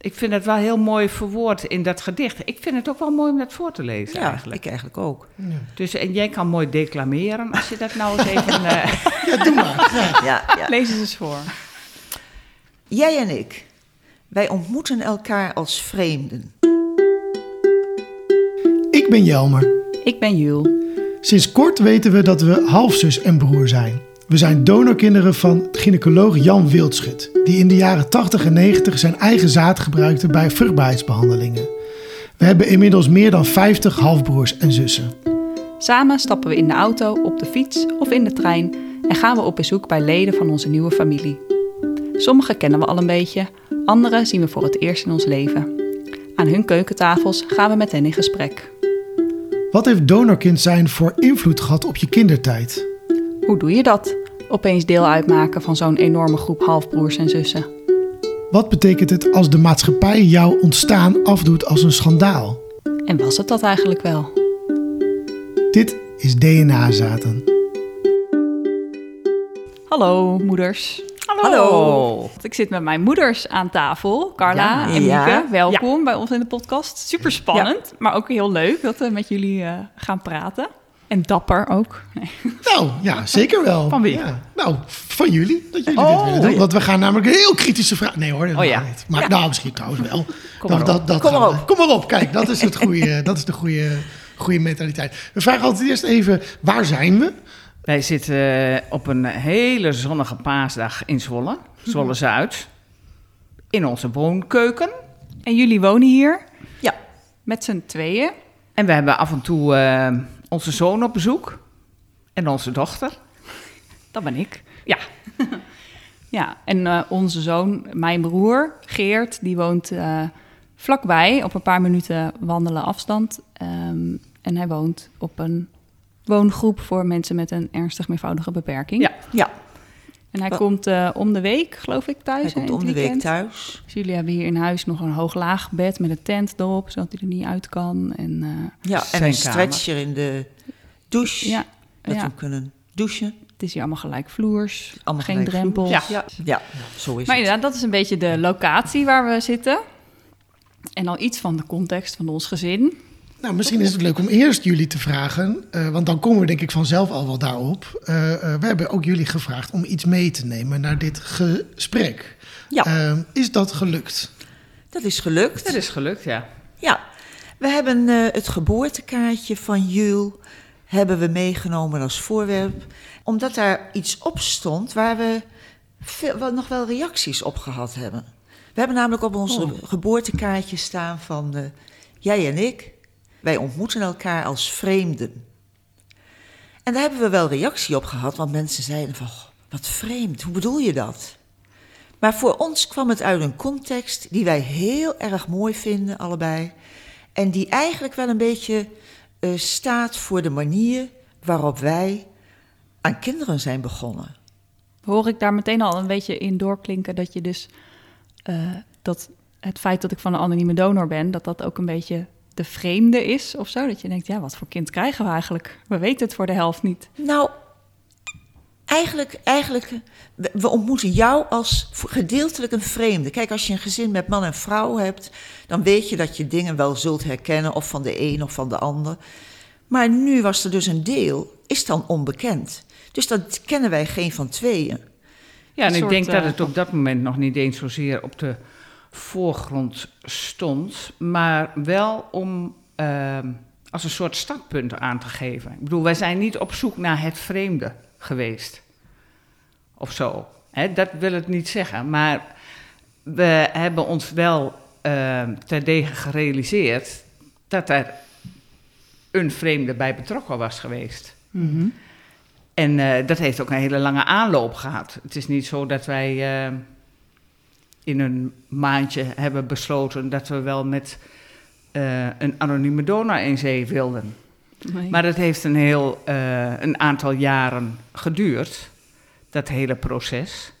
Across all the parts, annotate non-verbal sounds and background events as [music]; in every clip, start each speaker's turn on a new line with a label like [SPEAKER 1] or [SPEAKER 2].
[SPEAKER 1] Ik vind het wel heel mooi verwoord in dat gedicht. Ik vind het ook wel mooi om dat voor te lezen
[SPEAKER 2] Ja,
[SPEAKER 1] eigenlijk.
[SPEAKER 2] ik eigenlijk ook.
[SPEAKER 1] Dus, en jij kan mooi declameren als je dat nou eens even... [laughs] eh,
[SPEAKER 3] Ja, doe maar. Ja. [laughs]
[SPEAKER 2] Ja, ja.
[SPEAKER 4] Lees eens eens voor.
[SPEAKER 2] Jij en ik, wij ontmoeten elkaar als vreemden.
[SPEAKER 3] Ik ben Jelmer.
[SPEAKER 4] Ik ben Jul.
[SPEAKER 3] Sinds kort weten we dat we halfzus en broer zijn. We zijn donorkinderen van gynaecoloog Jan Wildschut, die in de jaren 80 en 90 zijn eigen zaad gebruikte bij vruchtbaarheidsbehandelingen. We hebben inmiddels meer dan 50 halfbroers en zussen.
[SPEAKER 4] Samen stappen we in de auto, op de fiets of in de trein en gaan we op bezoek bij leden van onze nieuwe familie. Sommige kennen we al een beetje, andere zien we voor het eerst in ons leven. Aan hun keukentafels gaan we met hen in gesprek.
[SPEAKER 3] Wat heeft donorkind zijn voor invloed gehad op je kindertijd?
[SPEAKER 4] Hoe doe je dat? Opeens deel uitmaken van zo'n enorme groep halfbroers en zussen.
[SPEAKER 3] Wat betekent het als de maatschappij jouw ontstaan afdoet als een schandaal?
[SPEAKER 4] En was het dat eigenlijk wel?
[SPEAKER 3] Dit is DNA-zaten.
[SPEAKER 4] Hallo moeders.
[SPEAKER 2] Hallo.
[SPEAKER 4] Ik zit met mijn moeders aan tafel, Carla
[SPEAKER 2] Ja.
[SPEAKER 4] en
[SPEAKER 2] Ja.
[SPEAKER 4] Mieke. Welkom bij ons in de podcast. Super spannend, maar ook heel leuk dat we met jullie eh, gaan praten. En dapper ook. Nee.
[SPEAKER 3] Nou, ja, zeker wel.
[SPEAKER 1] Van wie?
[SPEAKER 3] Ja. Nou, van jullie, dat jullie
[SPEAKER 1] Oh,
[SPEAKER 3] dit willen doen. Want we gaan namelijk een heel kritische vraag... Nee hoor, helemaal
[SPEAKER 1] Oh, ja.
[SPEAKER 3] niet. Maar nou, misschien trouwens wel. [laughs]
[SPEAKER 1] Kom maar
[SPEAKER 3] dat, dat
[SPEAKER 2] Kom maar op.
[SPEAKER 3] Kom maar op, kijk, dat is, het goede, [laughs] dat is de goede, goede mentaliteit. We vragen altijd eerst even, waar zijn we?
[SPEAKER 1] Wij zitten eh, op een hele zonnige paasdag in Zwolle, Zwolle-Zuid. In onze woonkeuken.
[SPEAKER 4] En jullie wonen hier
[SPEAKER 2] Ja,
[SPEAKER 4] met z'n tweeën.
[SPEAKER 1] En we hebben af en toe eh, onze zoon op bezoek. En onze dochter.
[SPEAKER 4] Dat ben ik.
[SPEAKER 1] Ja, [laughs]
[SPEAKER 4] Ja, en eh, onze zoon, mijn broer Geert, die woont eh, vlakbij op een paar minuten wandelen afstand. Ehm, en hij woont op een woongroep voor mensen met een ernstig meervoudige beperking.
[SPEAKER 1] Ja.
[SPEAKER 2] ja.
[SPEAKER 4] En hij
[SPEAKER 2] Wat-
[SPEAKER 4] komt eh, om de week, geloof ik, thuis.
[SPEAKER 2] hij komt
[SPEAKER 4] in
[SPEAKER 2] om
[SPEAKER 4] het
[SPEAKER 2] de week
[SPEAKER 4] weekend.
[SPEAKER 2] thuis.
[SPEAKER 4] Dus jullie hebben hier in huis nog een hoog-laag bed met een tent erop, zodat hij er niet uit kan. En eh,
[SPEAKER 2] Ja, en
[SPEAKER 1] Zijn
[SPEAKER 2] een
[SPEAKER 1] kamer.
[SPEAKER 2] stretcher in de douche.
[SPEAKER 4] ja,
[SPEAKER 2] Dat
[SPEAKER 4] ja,
[SPEAKER 2] we kunnen douchen.
[SPEAKER 4] het is hier allemaal gelijk vloers,
[SPEAKER 2] Allemaal
[SPEAKER 4] geen
[SPEAKER 2] gelijk
[SPEAKER 4] drempels.
[SPEAKER 1] Ja.
[SPEAKER 2] Ja, ja zo is
[SPEAKER 4] Maar
[SPEAKER 2] het.
[SPEAKER 4] inderdaad, dat is een beetje de locatie waar we zitten. En al iets van de context van ons gezin.
[SPEAKER 3] Nou, misschien is het leuk om eerst jullie te vragen, eh, want dan komen we denk ik vanzelf al wel daarop. Eh, eh, we hebben ook jullie gevraagd om iets mee te nemen naar dit gesprek.
[SPEAKER 2] Ja,
[SPEAKER 3] is dat gelukt?
[SPEAKER 2] dat is gelukt.
[SPEAKER 1] dat is gelukt, ja.
[SPEAKER 2] Ja, we hebben eh, het geboortekaartje van Jul hebben we meegenomen als voorwerp. Omdat daar iets op stond waar we veel, wel- nog wel reacties op gehad hebben. We hebben namelijk op onze
[SPEAKER 1] Oh.
[SPEAKER 2] geboortekaartje staan van eh, jij en ik. Wij ontmoeten elkaar als vreemden. En daar hebben we wel reactie op gehad, want mensen zeiden van, "Goh, wat vreemd, hoe bedoel je dat? Maar voor ons kwam het uit een context die wij heel erg mooi vinden, allebei. En die eigenlijk wel een beetje eh, staat voor de manier waarop wij aan kinderen zijn begonnen.
[SPEAKER 4] Hoor ik daar meteen al een beetje in doorklinken dat je dus... eh, dat het feit dat ik van een anonieme donor ben... dat dat ook een beetje de vreemde is of zo. Dat je denkt, ja, wat voor kind krijgen we eigenlijk? We weten het voor de helft niet.
[SPEAKER 2] Nou, eigenlijk, eigenlijk we, ontmoeten jou als gedeeltelijk een vreemde. Kijk, als je een gezin met man en vrouw hebt, dan weet je dat je dingen wel zult herkennen, of van de een of van de ander. Maar nu was er dus een deel, is dan onbekend. Dus dat kennen wij geen van tweeën.
[SPEAKER 1] Ja, en ik denk dat
[SPEAKER 4] eh,
[SPEAKER 1] het op dat moment nog niet eens zozeer op de voorgrond stond, maar wel om ehm, als een soort startpunt aan te geven. Ik bedoel, wij zijn niet op zoek naar het vreemde geweest. Of zo. Hè, dat wil het niet zeggen. Maar we hebben ons wel ehm terdege gerealiseerd dat er een vreemde bij betrokken was geweest. En eh, dat heeft ook een hele lange aanloop gehad. Het is niet zo dat wij eh, in een maandje hebben besloten dat we wel met eh, een anonieme donor in zee wilden.
[SPEAKER 4] Nee.
[SPEAKER 1] Maar het heeft een heel eh, een aantal jaren geduurd, dat hele proces.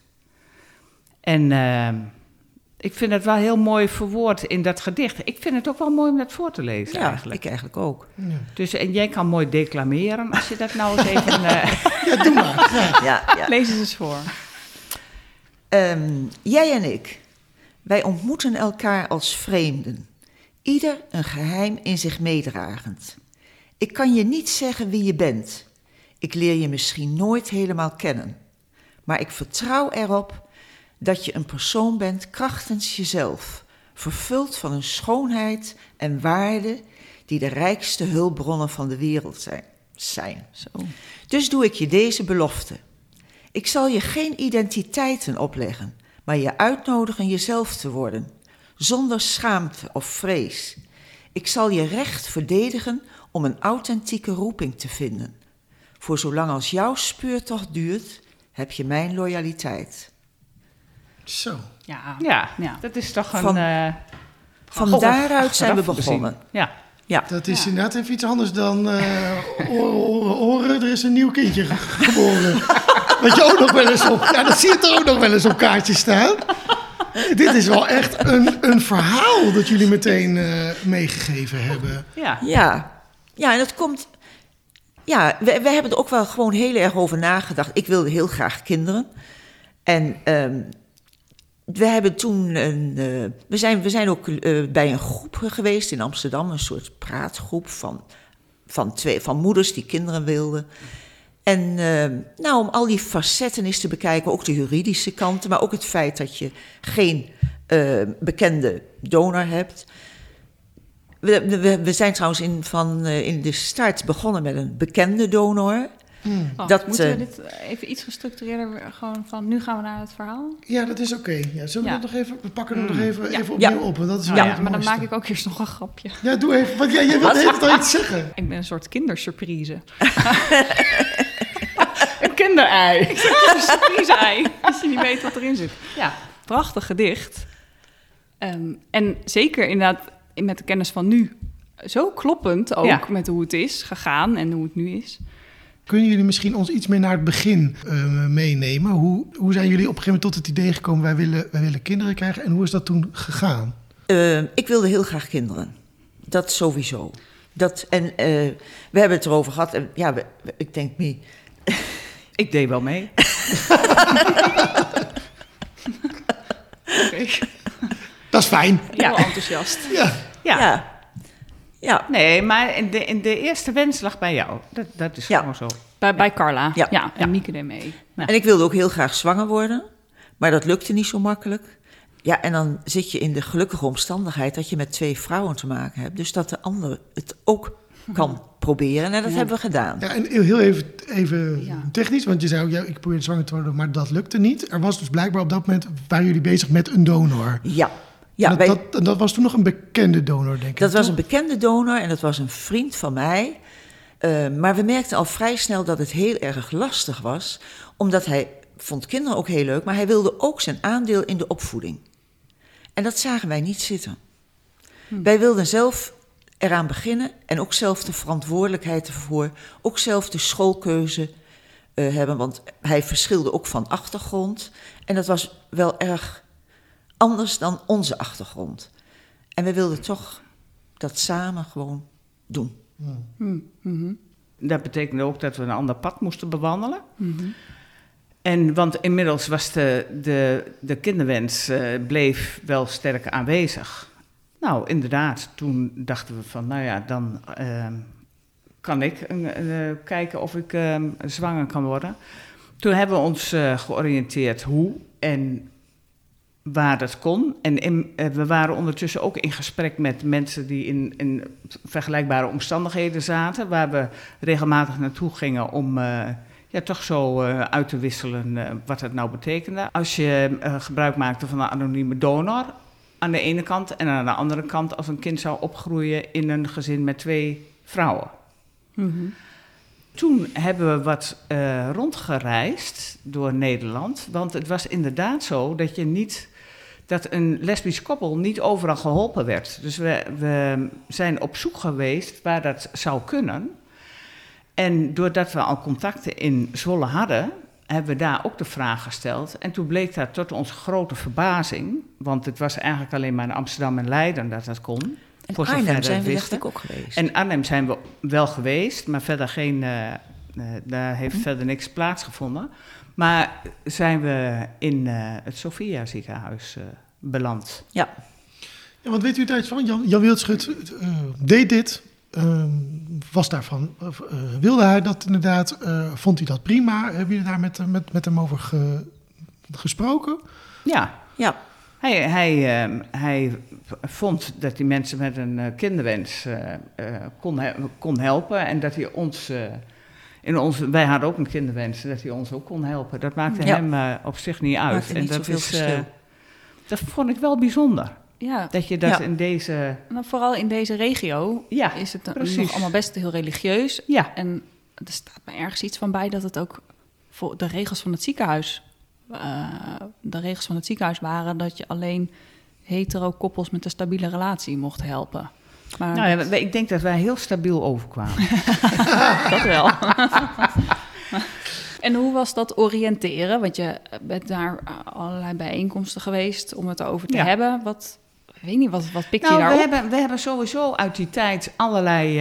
[SPEAKER 1] En eh, ik vind het wel heel mooi verwoord in dat gedicht. Ik vind het ook wel mooi om dat voor te lezen
[SPEAKER 2] Ja,
[SPEAKER 1] eigenlijk.
[SPEAKER 2] ik eigenlijk ook.
[SPEAKER 1] Dus, en jij kan mooi declameren als je dat nou eens even... eh, [laughs]
[SPEAKER 3] Ja, doe maar. Ja.
[SPEAKER 2] Ja, ja. [laughs]
[SPEAKER 4] Lees eens eens voor.
[SPEAKER 2] Ehm, jij en ik, Wij ontmoeten elkaar als vreemden, ieder een geheim in zich meedragend. Ik kan je niet zeggen wie je bent. Ik leer je misschien nooit helemaal kennen. Maar ik vertrouw erop dat je een persoon bent krachtens jezelf, vervuld van een schoonheid en waarde die de rijkste hulpbronnen van de wereld zijn. zijn.
[SPEAKER 4] Zo.
[SPEAKER 2] Dus doe ik je deze belofte. Ik zal je geen identiteiten opleggen, maar je uitnodigen jezelf te worden, zonder schaamte of vrees. Ik zal je recht verdedigen om een authentieke roeping te vinden. Voor zolang als jouw speurtocht duurt, heb je mijn loyaliteit.
[SPEAKER 3] Zo.
[SPEAKER 4] Ja.
[SPEAKER 1] Ja,
[SPEAKER 4] Ja.
[SPEAKER 1] dat is toch een...
[SPEAKER 2] Van-
[SPEAKER 1] eh,
[SPEAKER 2] Van daaruit zijn we begonnen.
[SPEAKER 1] Ja.
[SPEAKER 2] Ja,
[SPEAKER 3] Dat is
[SPEAKER 4] Ja.
[SPEAKER 3] inderdaad even iets anders dan eh, oren, oren, oren. Er is een nieuw kindje ge- geboren. [laughs] [laughs] Wat je ook nog wel eens op... Ja, dat zie je er ook nog wel eens op kaartjes staan. Dit is wel echt een, een verhaal dat jullie meteen eh, meegegeven hebben.
[SPEAKER 1] Ja.
[SPEAKER 2] ja. ja en dat komt. Ja, we, we hebben er ook wel gewoon heel erg over nagedacht. Ik wilde heel graag kinderen. En ehm, we hebben toen een. eh, we, zijn, we zijn ook eh, bij een groep geweest in Amsterdam, een soort praatgroep van, van, twee, van moeders die kinderen wilden. En ehm, nou, om al die facetten eens te bekijken, ook de juridische kanten, maar ook het feit dat je geen eh, bekende donor hebt. We, we, we zijn trouwens in, van, eh, in de start begonnen met een bekende donor.
[SPEAKER 4] Oh,
[SPEAKER 2] Dat,
[SPEAKER 4] moeten we
[SPEAKER 2] eh,
[SPEAKER 4] dit even iets gestructureerder gewoon van nu gaan we naar het verhaal?
[SPEAKER 3] Ja, dat is oké. Ja, zullen we
[SPEAKER 4] Ja.
[SPEAKER 3] nog even... We pakken hem nog even,
[SPEAKER 4] Ja.
[SPEAKER 3] even opnieuw
[SPEAKER 2] Ja.
[SPEAKER 3] op. Want dat is
[SPEAKER 1] Ja,
[SPEAKER 3] wel
[SPEAKER 1] ja,
[SPEAKER 3] het
[SPEAKER 4] maar dan maak ik ook eerst nog een grapje.
[SPEAKER 3] Ja, doe even. Want jij, jij wilt even al iets zeggen.
[SPEAKER 4] Ik ben een soort kindersurprise. [laughs]
[SPEAKER 1] Een
[SPEAKER 4] surprise-ei, als je niet weet wat erin zit.
[SPEAKER 1] Ja.
[SPEAKER 4] Prachtig gedicht. Ehm, en zeker inderdaad in- met de kennis van nu. Zo kloppend ook
[SPEAKER 1] Ja.
[SPEAKER 4] met hoe het is gegaan en hoe het nu is.
[SPEAKER 3] Kunnen jullie misschien ons iets meer naar het begin eh, meenemen? Hoe, hoe zijn jullie op een gegeven moment tot het idee gekomen... wij willen, wij willen kinderen krijgen en hoe is dat toen gegaan?
[SPEAKER 2] Eh, ik wilde heel graag kinderen. Dat sowieso. Dat, en eh, we hebben het erover gehad. En ja, we- we- ik denk, me, [laughs]
[SPEAKER 1] Ik deed wel mee.
[SPEAKER 4] Oké.
[SPEAKER 3] Dat is fijn.
[SPEAKER 1] Ja.
[SPEAKER 4] Heel enthousiast.
[SPEAKER 3] Ja.
[SPEAKER 1] Ja.
[SPEAKER 2] ja. ja.
[SPEAKER 1] Nee, maar in de, in de eerste wens lag bij jou. Dat, dat is
[SPEAKER 2] Ja.
[SPEAKER 1] gewoon zo.
[SPEAKER 4] Bij, bij Carla.
[SPEAKER 2] Ja.
[SPEAKER 4] Ja, en
[SPEAKER 1] Ja.
[SPEAKER 4] Mieke deed mee.
[SPEAKER 2] En ik wilde ook heel graag zwanger worden. Maar dat lukte niet zo makkelijk. Ja, en dan zit je in de gelukkige omstandigheid dat je met twee vrouwen te maken hebt. Dus dat de ander het ook kan proberen. En dat
[SPEAKER 4] Ja.
[SPEAKER 2] hebben we gedaan.
[SPEAKER 3] Ja, en heel even, even
[SPEAKER 4] Ja.
[SPEAKER 3] technisch, want je zei ook, ja, ik probeerde zwanger te worden, maar dat lukte niet. Er was dus blijkbaar op dat moment, waren jullie bezig met een donor.
[SPEAKER 2] Ja. Ja,
[SPEAKER 3] En
[SPEAKER 2] wij-
[SPEAKER 3] dat, dat, en dat was toen nog een bekende donor, denk ik.
[SPEAKER 2] Dat was een bekende donor en dat was een vriend van mij. Eh, maar we merkten al vrij snel dat het heel erg lastig was, omdat hij vond kinderen ook heel leuk, maar hij wilde ook zijn aandeel in de opvoeding. En dat zagen wij niet zitten. Wij wilden zelf eraan beginnen en ook zelf de verantwoordelijkheid ervoor, ook zelf de schoolkeuze eh, hebben, want hij verschilde ook van achtergrond. En dat was wel erg anders dan onze achtergrond. En we wilden toch dat samen gewoon doen.
[SPEAKER 1] Dat betekende ook dat we een ander pad moesten bewandelen. En, want inmiddels was de, de, de kinderwens eh, bleef wel sterk aanwezig. Nou, inderdaad, toen dachten we van, nou ja, dan ehm, kan ik eh, eh, kijken of ik ehm, zwanger kan worden. Toen hebben we ons eh, georiënteerd hoe en waar dat kon. En we waren ondertussen ook in gesprek met mensen die in, vergelijkbare omstandigheden zaten, waar we regelmatig naartoe gingen om ja, toch zo uit te wisselen wat het nou betekende. Als je gebruik maakte van een anonieme donor aan de ene kant en aan de andere kant als een kind zou opgroeien in een gezin met twee vrouwen. Toen hebben we wat eh, rondgereisd door Nederland. Want het was inderdaad zo dat je niet. dat een lesbisch koppel niet overal geholpen werd. Dus we, we zijn op zoek geweest waar dat zou kunnen. En doordat we al contacten in Zwolle hadden, hebben we daar ook de vraag gesteld. En toen bleek dat tot onze grote verbazing, want het was eigenlijk alleen maar in Amsterdam en Leiden dat dat kon.
[SPEAKER 2] En
[SPEAKER 1] voor
[SPEAKER 2] Arnhem zijn we dacht ik ook geweest.
[SPEAKER 1] En Arnhem zijn we wel geweest, maar verder geen, eh, eh, daar heeft verder niks plaatsgevonden. Maar zijn we in eh, het Sophia ziekenhuis eh, beland.
[SPEAKER 2] Ja,
[SPEAKER 3] Ja, want weet u daar iets van? Jan, Jan Wildschut eh, deed dit, was daarvan, eh, wilde hij dat inderdaad, eh, vond hij dat prima? Hebben jullie daar met, met, met hem over ge- gesproken?
[SPEAKER 1] Ja,
[SPEAKER 2] ja,
[SPEAKER 1] Hij, hij, ehm, hij vond dat die mensen met een eh, kinderwens eh, eh, kon, he- kon helpen en dat hij ons, eh, in ons, wij hadden ook een kinderwens, dat hij ons ook kon helpen. Dat maakte
[SPEAKER 2] Ja.
[SPEAKER 1] hem eh, op zich niet uit.
[SPEAKER 2] Maakte niet
[SPEAKER 1] dat eh,
[SPEAKER 2] verschil.
[SPEAKER 1] dat vond ik wel bijzonder,
[SPEAKER 4] Ja,
[SPEAKER 1] dat je dat
[SPEAKER 2] Ja.
[SPEAKER 1] in deze,
[SPEAKER 4] nou, vooral in deze regio
[SPEAKER 1] ja,
[SPEAKER 4] is het
[SPEAKER 1] precies.
[SPEAKER 4] nog allemaal best heel religieus.
[SPEAKER 1] ja,
[SPEAKER 4] En er staat me ergens iets van bij dat het ook voor de regels van het ziekenhuis. eh, de regels van het ziekenhuis waren dat je alleen hetero koppels met een stabiele relatie mocht helpen. Maar
[SPEAKER 1] nou ja, wij- ik denk dat wij heel stabiel overkwamen. [laughs]
[SPEAKER 4] dat wel. [laughs] en hoe was dat oriënteren? Want je bent naar allerlei bijeenkomsten geweest om het erover te
[SPEAKER 1] Ja.
[SPEAKER 4] hebben. Wat, weet niet, wat, wat pikte
[SPEAKER 1] Nou,
[SPEAKER 4] je
[SPEAKER 1] we
[SPEAKER 4] daarop?
[SPEAKER 1] hebben, we hebben sowieso uit die tijd allerlei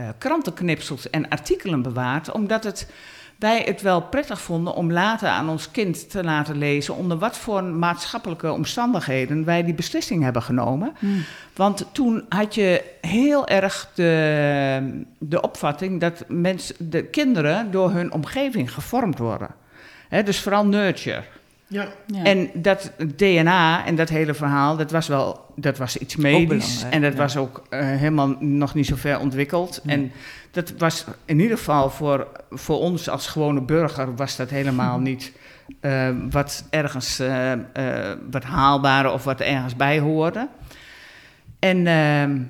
[SPEAKER 1] eh, krantenknipsels en artikelen bewaard, omdat het, wij het wel prettig vonden om later aan ons kind te laten lezen onder wat voor maatschappelijke omstandigheden wij die beslissing hebben genomen.
[SPEAKER 4] Hmm.
[SPEAKER 1] Want toen had je heel erg de, de opvatting dat mensen, de kinderen door hun omgeving gevormd worden. Dus vooral nurture.
[SPEAKER 3] Ja.
[SPEAKER 4] Ja.
[SPEAKER 1] En dat DNA en dat hele verhaal, dat was wel dat was iets medisch. En dat
[SPEAKER 2] ja.
[SPEAKER 1] was ook eh, helemaal nog niet zo ver ontwikkeld. En dat was in ieder geval voor, voor ons als gewone burger was dat helemaal [laughs] niet eh, wat ergens eh, eh, wat haalbare of wat ergens bij hoorde. En ehm,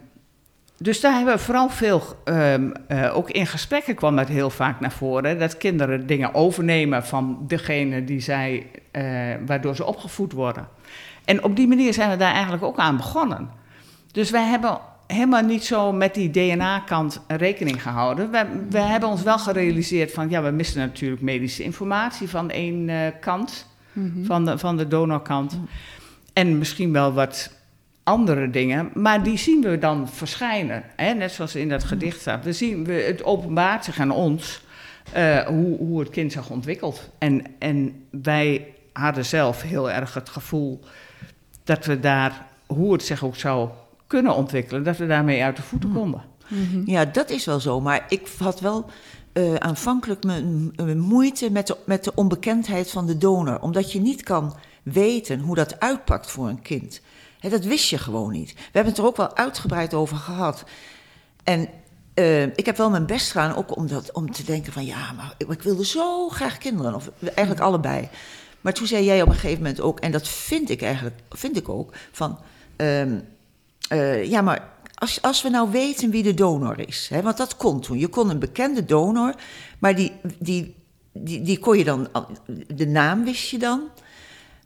[SPEAKER 1] dus daar hebben we vooral veel, ehm, eh, ook in gesprekken kwam dat heel vaak naar voren, dat kinderen dingen overnemen van degene die zij, eh, waardoor ze opgevoed worden. En op die manier zijn we daar eigenlijk ook aan begonnen. Dus wij hebben helemaal niet zo met die DNA-kant rekening gehouden. We, we hebben ons wel gerealiseerd van, ja, we missen natuurlijk medische informatie van één eh, kant,
[SPEAKER 4] Mhm.
[SPEAKER 1] van de, van de donorkant. En misschien wel wat andere dingen, maar die zien we dan verschijnen. Hè? Net zoals in dat gedicht staat. We zien, we, het openbaart zich aan ons eh, hoe, hoe het kind zich ontwikkelt. En, en wij hadden zelf heel erg het gevoel dat we daar, hoe het zich ook zou kunnen ontwikkelen, dat we daarmee uit de voeten konden.
[SPEAKER 4] Mhm.
[SPEAKER 2] Ja, dat is wel zo. Maar ik had wel eh, aanvankelijk mijn, mijn moeite met de, met de onbekendheid van de donor. Omdat je niet kan weten hoe dat uitpakt voor een kind. Dat wist je gewoon niet. We hebben het er ook wel uitgebreid over gehad. En eh, ik heb wel mijn best gedaan ook om, dat, om te denken van... ja, maar ik, ik wilde zo graag kinderen. Of eigenlijk allebei. Maar toen zei jij op een gegeven moment ook... en dat vind ik eigenlijk vind ik ook... van ehm, eh, ja, maar als, als we nou weten wie de donor is, hè, want dat kon toen. Je kon een bekende donor, maar die, die, die, die kon je dan, de naam wist je dan.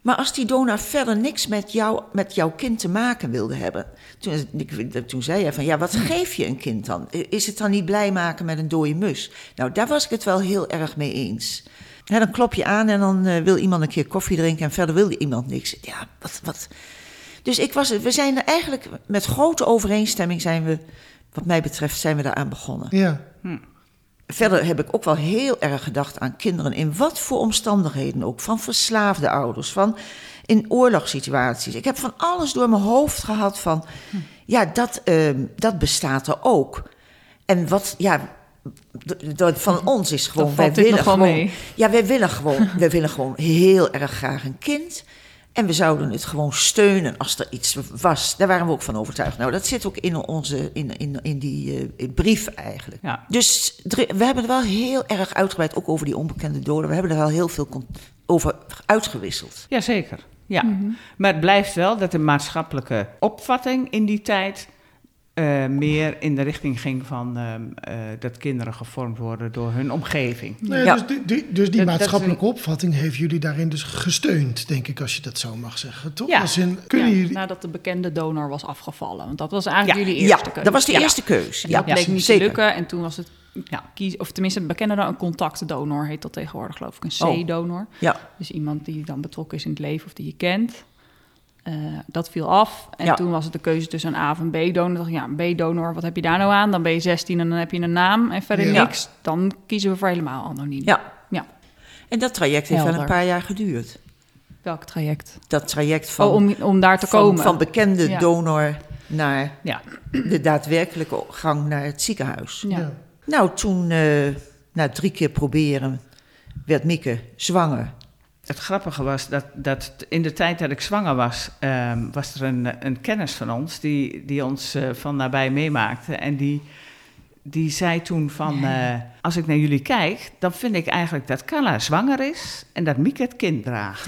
[SPEAKER 2] Maar als die donor verder niks met, jou, met jouw kind te maken wilde hebben, toen, ik- toen zei jij van ja, wat geef je een kind dan? Is het dan niet blij maken met een dode mus? Nou, daar was ik het wel heel erg mee eens. Hè, dan klop je aan en dan eh, wil iemand een keer koffie drinken en verder wil iemand niks. Ja, wat, wat, dus ik was, we zijn er eigenlijk met grote overeenstemming zijn we, wat mij betreft, zijn we daaraan begonnen.
[SPEAKER 3] Ja.
[SPEAKER 2] Verder heb ik ook wel heel erg gedacht aan kinderen in wat voor omstandigheden ook. Van verslaafde ouders, van in oorlogssituaties. Ik heb van alles door mijn hoofd gehad van, ja, dat, ehm, dat bestaat er ook. En wat, ja, van ons is gewoon, wij willen gewoon,
[SPEAKER 4] mee.
[SPEAKER 2] ja, wij willen gewoon, wij willen gewoon heel erg graag een kind. En we zouden het gewoon steunen als er iets was. Daar waren we ook van overtuigd. Nou, dat zit ook in, onze, in, in, in die eh, brief eigenlijk.
[SPEAKER 1] Ja.
[SPEAKER 2] Dus we hebben er wel heel erg uitgebreid, ook over die onbekende doden. We hebben er wel heel veel over uitgewisseld.
[SPEAKER 1] Jazeker, ja.
[SPEAKER 4] Mhm.
[SPEAKER 1] Maar het blijft wel dat de maatschappelijke opvatting in die tijd eh, meer in de richting ging van ehm, eh, dat kinderen gevormd worden door hun omgeving.
[SPEAKER 3] Nee,
[SPEAKER 2] Ja.
[SPEAKER 3] Dus die, die- dus die
[SPEAKER 1] Dat- dat is
[SPEAKER 3] maatschappelijke opvatting heeft jullie daarin dus gesteund, denk ik, als je dat zo mag zeggen. Toch?
[SPEAKER 1] Ja.
[SPEAKER 3] Als in, kunnen
[SPEAKER 4] Ja,
[SPEAKER 3] jullie...
[SPEAKER 4] Nadat de bekende donor was afgevallen. Want dat was eigenlijk
[SPEAKER 1] Ja,
[SPEAKER 4] jullie
[SPEAKER 2] Ja,
[SPEAKER 4] eerste keuze.
[SPEAKER 2] dat was de
[SPEAKER 1] Ja.
[SPEAKER 2] eerste Ja,
[SPEAKER 4] dat bleek niet
[SPEAKER 2] zeker.
[SPEAKER 4] te lukken. En toen was het
[SPEAKER 1] Ja.
[SPEAKER 4] kies, of tenminste een bekende dan een contactdonor heet dat tegenwoordig geloof ik. Een
[SPEAKER 2] Oh.
[SPEAKER 4] C-donor.
[SPEAKER 2] Ja,
[SPEAKER 4] Dus iemand die dan betrokken is in het leven of die je kent. Eh, dat viel af. En
[SPEAKER 2] Ja.
[SPEAKER 4] toen was het de keuze tussen een A of een B-donor. dacht ik, ja, een B-donor, wat heb je daar nou aan? Dan ben je 16 en dan heb je een naam en verder
[SPEAKER 3] Ja.
[SPEAKER 4] niks. Dan kiezen we voor helemaal anoniem.
[SPEAKER 2] ja.
[SPEAKER 4] Ja.
[SPEAKER 2] En dat traject heeft wel een paar jaar geduurd.
[SPEAKER 4] Welk traject?
[SPEAKER 2] Dat traject van,
[SPEAKER 4] oh, om, om daar te
[SPEAKER 2] van,
[SPEAKER 4] komen.
[SPEAKER 2] van bekende
[SPEAKER 4] Ja.
[SPEAKER 2] donor naar
[SPEAKER 1] Ja.
[SPEAKER 2] de daadwerkelijke gang naar het ziekenhuis.
[SPEAKER 4] ja.
[SPEAKER 2] Nou, toen, eh, na drie keer proberen, werd Mieke zwanger.
[SPEAKER 1] Het grappige was dat, dat in de tijd dat ik zwanger was, ehm, was er een, een kennis van ons die, die ons eh, van nabij meemaakte. En die, die zei toen van, eh, als ik naar jullie kijk, dan vind ik eigenlijk dat Carla zwanger is en dat Mieke het kind draagt.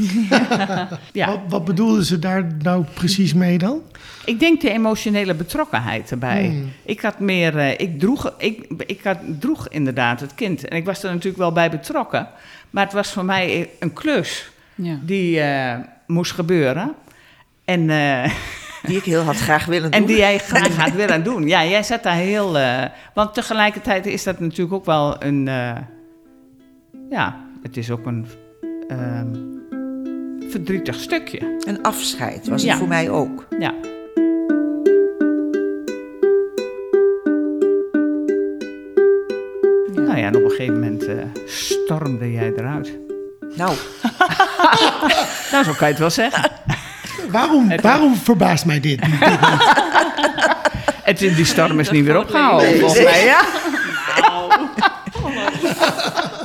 [SPEAKER 1] [laughs] ja,
[SPEAKER 3] Wat, wat bedoelden ze daar nou precies mee dan?
[SPEAKER 1] ik denk de emotionele betrokkenheid erbij.
[SPEAKER 3] Hmm.
[SPEAKER 1] Ik had meer, eh, ik, droeg, ik, ik had, droeg inderdaad het kind. En ik was er natuurlijk wel bij betrokken. Maar het was voor mij een klus
[SPEAKER 4] Ja.
[SPEAKER 1] die eh, moest gebeuren. En, eh,
[SPEAKER 2] Die ik heel had graag willen doen. [laughs]
[SPEAKER 1] en die jij graag gaat willen doen. Ja, jij zat daar heel... eh, want tegelijkertijd is dat natuurlijk ook wel een... eh, ja, het is ook een ehm, verdrietig stukje.
[SPEAKER 2] Een afscheid was
[SPEAKER 1] Ja.
[SPEAKER 2] het voor mij ook.
[SPEAKER 1] Ja. Nou ja, en op een gegeven moment eh, stormde jij eruit.
[SPEAKER 2] Nou, [laughs]
[SPEAKER 1] Nou, zo kan je het wel zeggen.
[SPEAKER 3] Waarom, waarom verbaast mij dit?
[SPEAKER 1] Het, die storm is niet weer opgehouden,
[SPEAKER 2] Nee,
[SPEAKER 1] volgens mij. Ja. Nou [laughs]